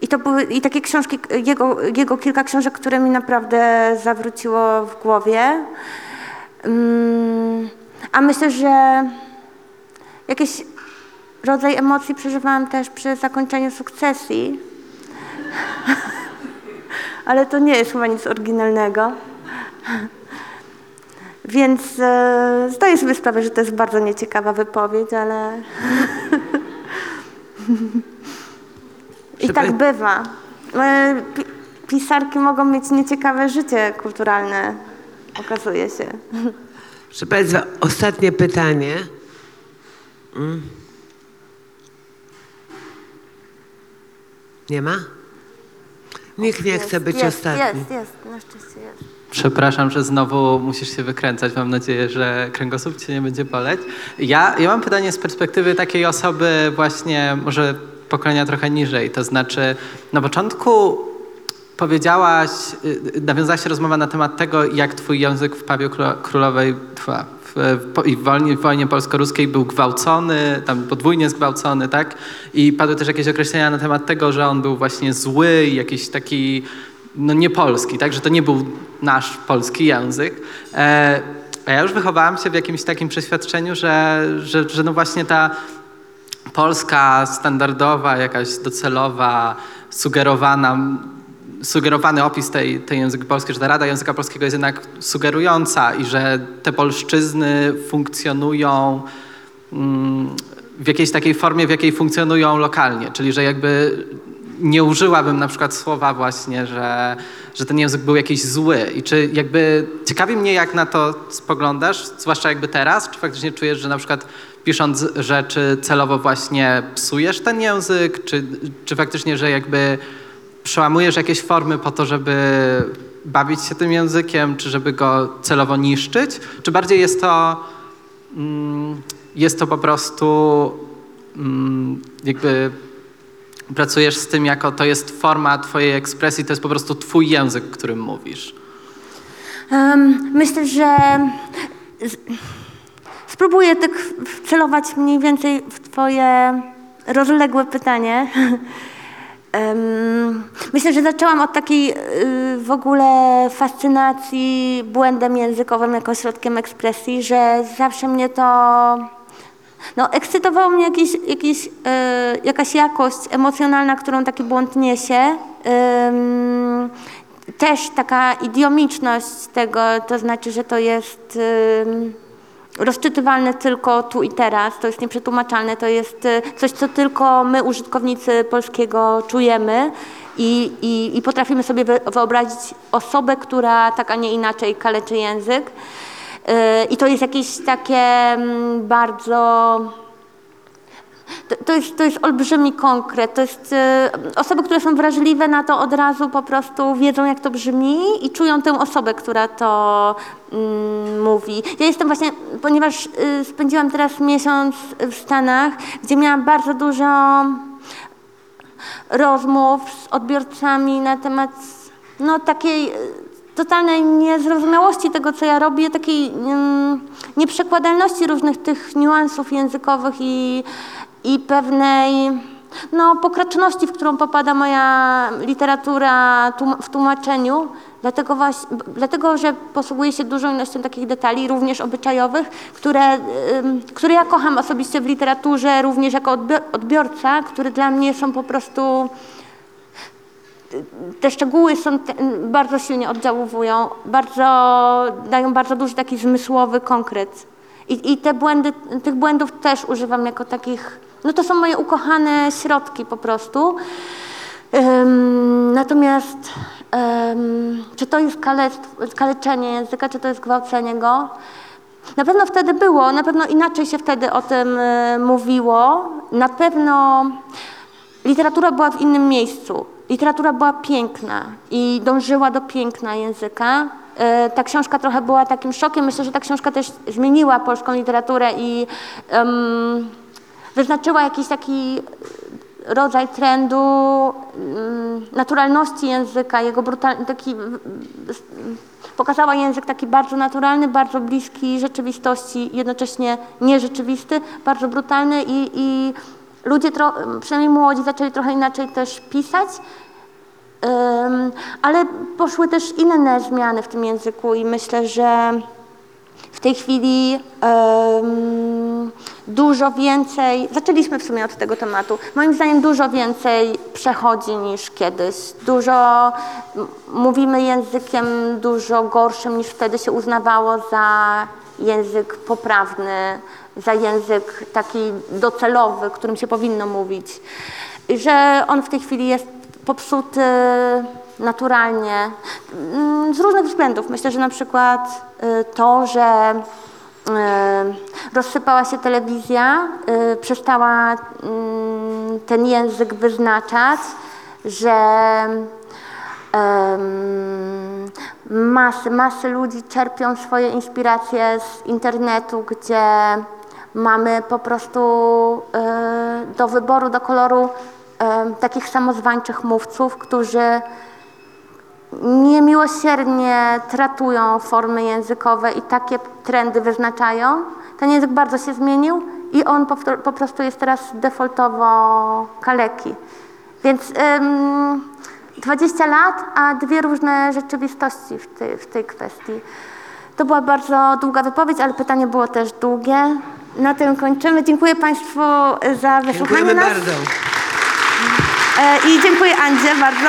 C: I to były i takie książki, jego, jego kilka książek, które mi naprawdę zawróciło w głowie. Mm, A myślę, że jakiś rodzaj emocji przeżywałam też przy zakończeniu sukcesji. Ale to nie jest chyba nic oryginalnego. Więc e, zdaję sobie sprawę, że to jest bardzo nieciekawa wypowiedź, ale. I
B: Żeby-
C: tak bywa. E, pi- Pisarki mogą mieć nieciekawe życie kulturalne, okazuje się.
B: proszę Państwa, ostatnie pytanie. Mm. Nie ma? Nikt nie chce być
C: jest,
B: ostatni.
C: Jest, jest, na szczęście jest.
L: Przepraszam, że znowu musisz się wykręcać. Mam nadzieję, że kręgosłup cię nie będzie boleć. Ja, ja mam pytanie z perspektywy takiej osoby właśnie może pokolenia trochę niżej. To znaczy na początku powiedziałaś, y, nawiązała się rozmowa na temat tego, jak twój język w Pawie Królo- Królowej trwa. I w wojnie, polsko-ruskiej był gwałcony, tam podwójnie zgwałcony, tak? I padły też jakieś określenia na temat tego, że on był właśnie zły i jakiś taki no nie polski, tak, że to nie był nasz polski język. E, a ja już wychowałam się w jakimś takim przeświadczeniu, że, że, że no właśnie ta polska, standardowa, jakaś docelowa, sugerowana, sugerowany opis tej, tej języka polskiego, że ta Rada Języka Polskiego jest jednak sugerująca i że te polszczyzny funkcjonują mm, w jakiejś takiej formie, w jakiej funkcjonują lokalnie, czyli że jakby nie użyłabym na przykład słowa właśnie, że, że ten język był jakiś zły. I czy jakby ciekawi mnie jak na to spoglądasz, zwłaszcza jakby teraz, czy faktycznie czujesz, że na przykład pisząc rzeczy celowo właśnie psujesz ten język, czy, czy faktycznie, że jakby przełamujesz jakieś formy po to, żeby bawić się tym językiem, czy żeby go celowo niszczyć, czy bardziej jest to mm, jest to po prostu mm, jakby pracujesz z tym jako to jest forma twojej ekspresji, to jest po prostu twój język, którym mówisz.
C: Em, myślę, że spróbuję tak wcelować mniej więcej w twoje rozległe pytanie. Myślę, że zaczęłam od takiej y, w ogóle fascynacji błędem językowym jako środkiem ekspresji, że zawsze mnie to no, ekscytowało mnie jakieś, jakieś, e, jakaś jakość emocjonalna, którą taki błąd niesie. Też taka idiomiczność tego, to znaczy, że to jest rozczytywalne tylko tu i teraz, to jest nieprzetłumaczalne, to jest y, coś, co tylko my, użytkownicy polskiego, czujemy i, i, i potrafimy sobie wy- wyobrazić osobę, która tak, a nie inaczej kaleczy język. Y, I to jest jakieś takie mm, bardzo. To, to, jest, to jest olbrzymi konkret. To jest, y, osoby, które są wrażliwe na to od razu po prostu wiedzą, jak to brzmi i czują tę osobę, która to mm, mówi. Ja jestem właśnie, ponieważ y, spędziłam teraz miesiąc w Stanach, gdzie miałam bardzo dużo rozmów z odbiorcami na temat no, takiej e, totalnej niezrozumiałości tego, co ja robię, takiej mm, nieprzekładalności różnych tych niuansów językowych i, i pewnej no, pokraczności, w którą popada moja literatura w tłumaczeniu. Dlatego, właśnie, dlatego, że posługuję się dużą ilością takich detali, również obyczajowych, które, które ja kocham osobiście w literaturze, również jako odbior- odbiorca, które dla mnie są po prostu te szczegóły są bardzo silnie oddziaływują, bardzo, dają bardzo duży taki zmysłowy konkret. I, I te błędy, tych błędów też używam jako takich, no to są moje ukochane środki po prostu. Ym, natomiast ym, czy to jest kaleczenie języka, czy to jest gwałcenie go? Na pewno wtedy było, na pewno inaczej się wtedy o tym y, mówiło. Na pewno literatura była w innym miejscu. Literatura była piękna i dążyła do piękna języka. E, Ta książka trochę była takim szokiem. Myślę, że ta książka też zmieniła polską literaturę i em, wyznaczyła jakiś taki rodzaj trendu mm, naturalności języka, jego brutal, taki, pokazała język taki bardzo naturalny, bardzo bliski rzeczywistości, jednocześnie nierzeczywisty, bardzo brutalny i, i ludzie, tro, przynajmniej młodzi, zaczęli trochę inaczej też pisać. Ale poszły też inne zmiany w tym języku i myślę, że w tej chwili dużo więcej, zaczęliśmy w sumie od tego tematu, moim zdaniem dużo więcej przechodzi niż kiedyś. Dużo mówimy językiem dużo gorszym niż wtedy się uznawało za język poprawny, za język taki docelowy, którym się powinno mówić. Że on w tej chwili jest popsuty naturalnie mm, z różnych względów. Myślę, że na przykład y, to, że y, rozsypała się telewizja, y, przestała mm, ten język wyznaczać, że masy, masy ludzi czerpią swoje inspiracje z internetu, gdzie mamy po prostu do wyboru, do koloru takich samozwańczych mówców, którzy niemiłosiernie tratują formy językowe i takie trendy wyznaczają. Ten język bardzo się zmienił i on po, prostu jest teraz defaultowo kaleki. Więc ym, 20 lat, a dwie różne rzeczywistości w tej, w tej kwestii. To była bardzo długa wypowiedź, ale pytanie było też długie. Na tym kończymy. Dziękuję Państwu za wysłuchanie
B: Dziękujemy
C: nas.
B: bardzo.
C: E, I dziękuję Andzie bardzo.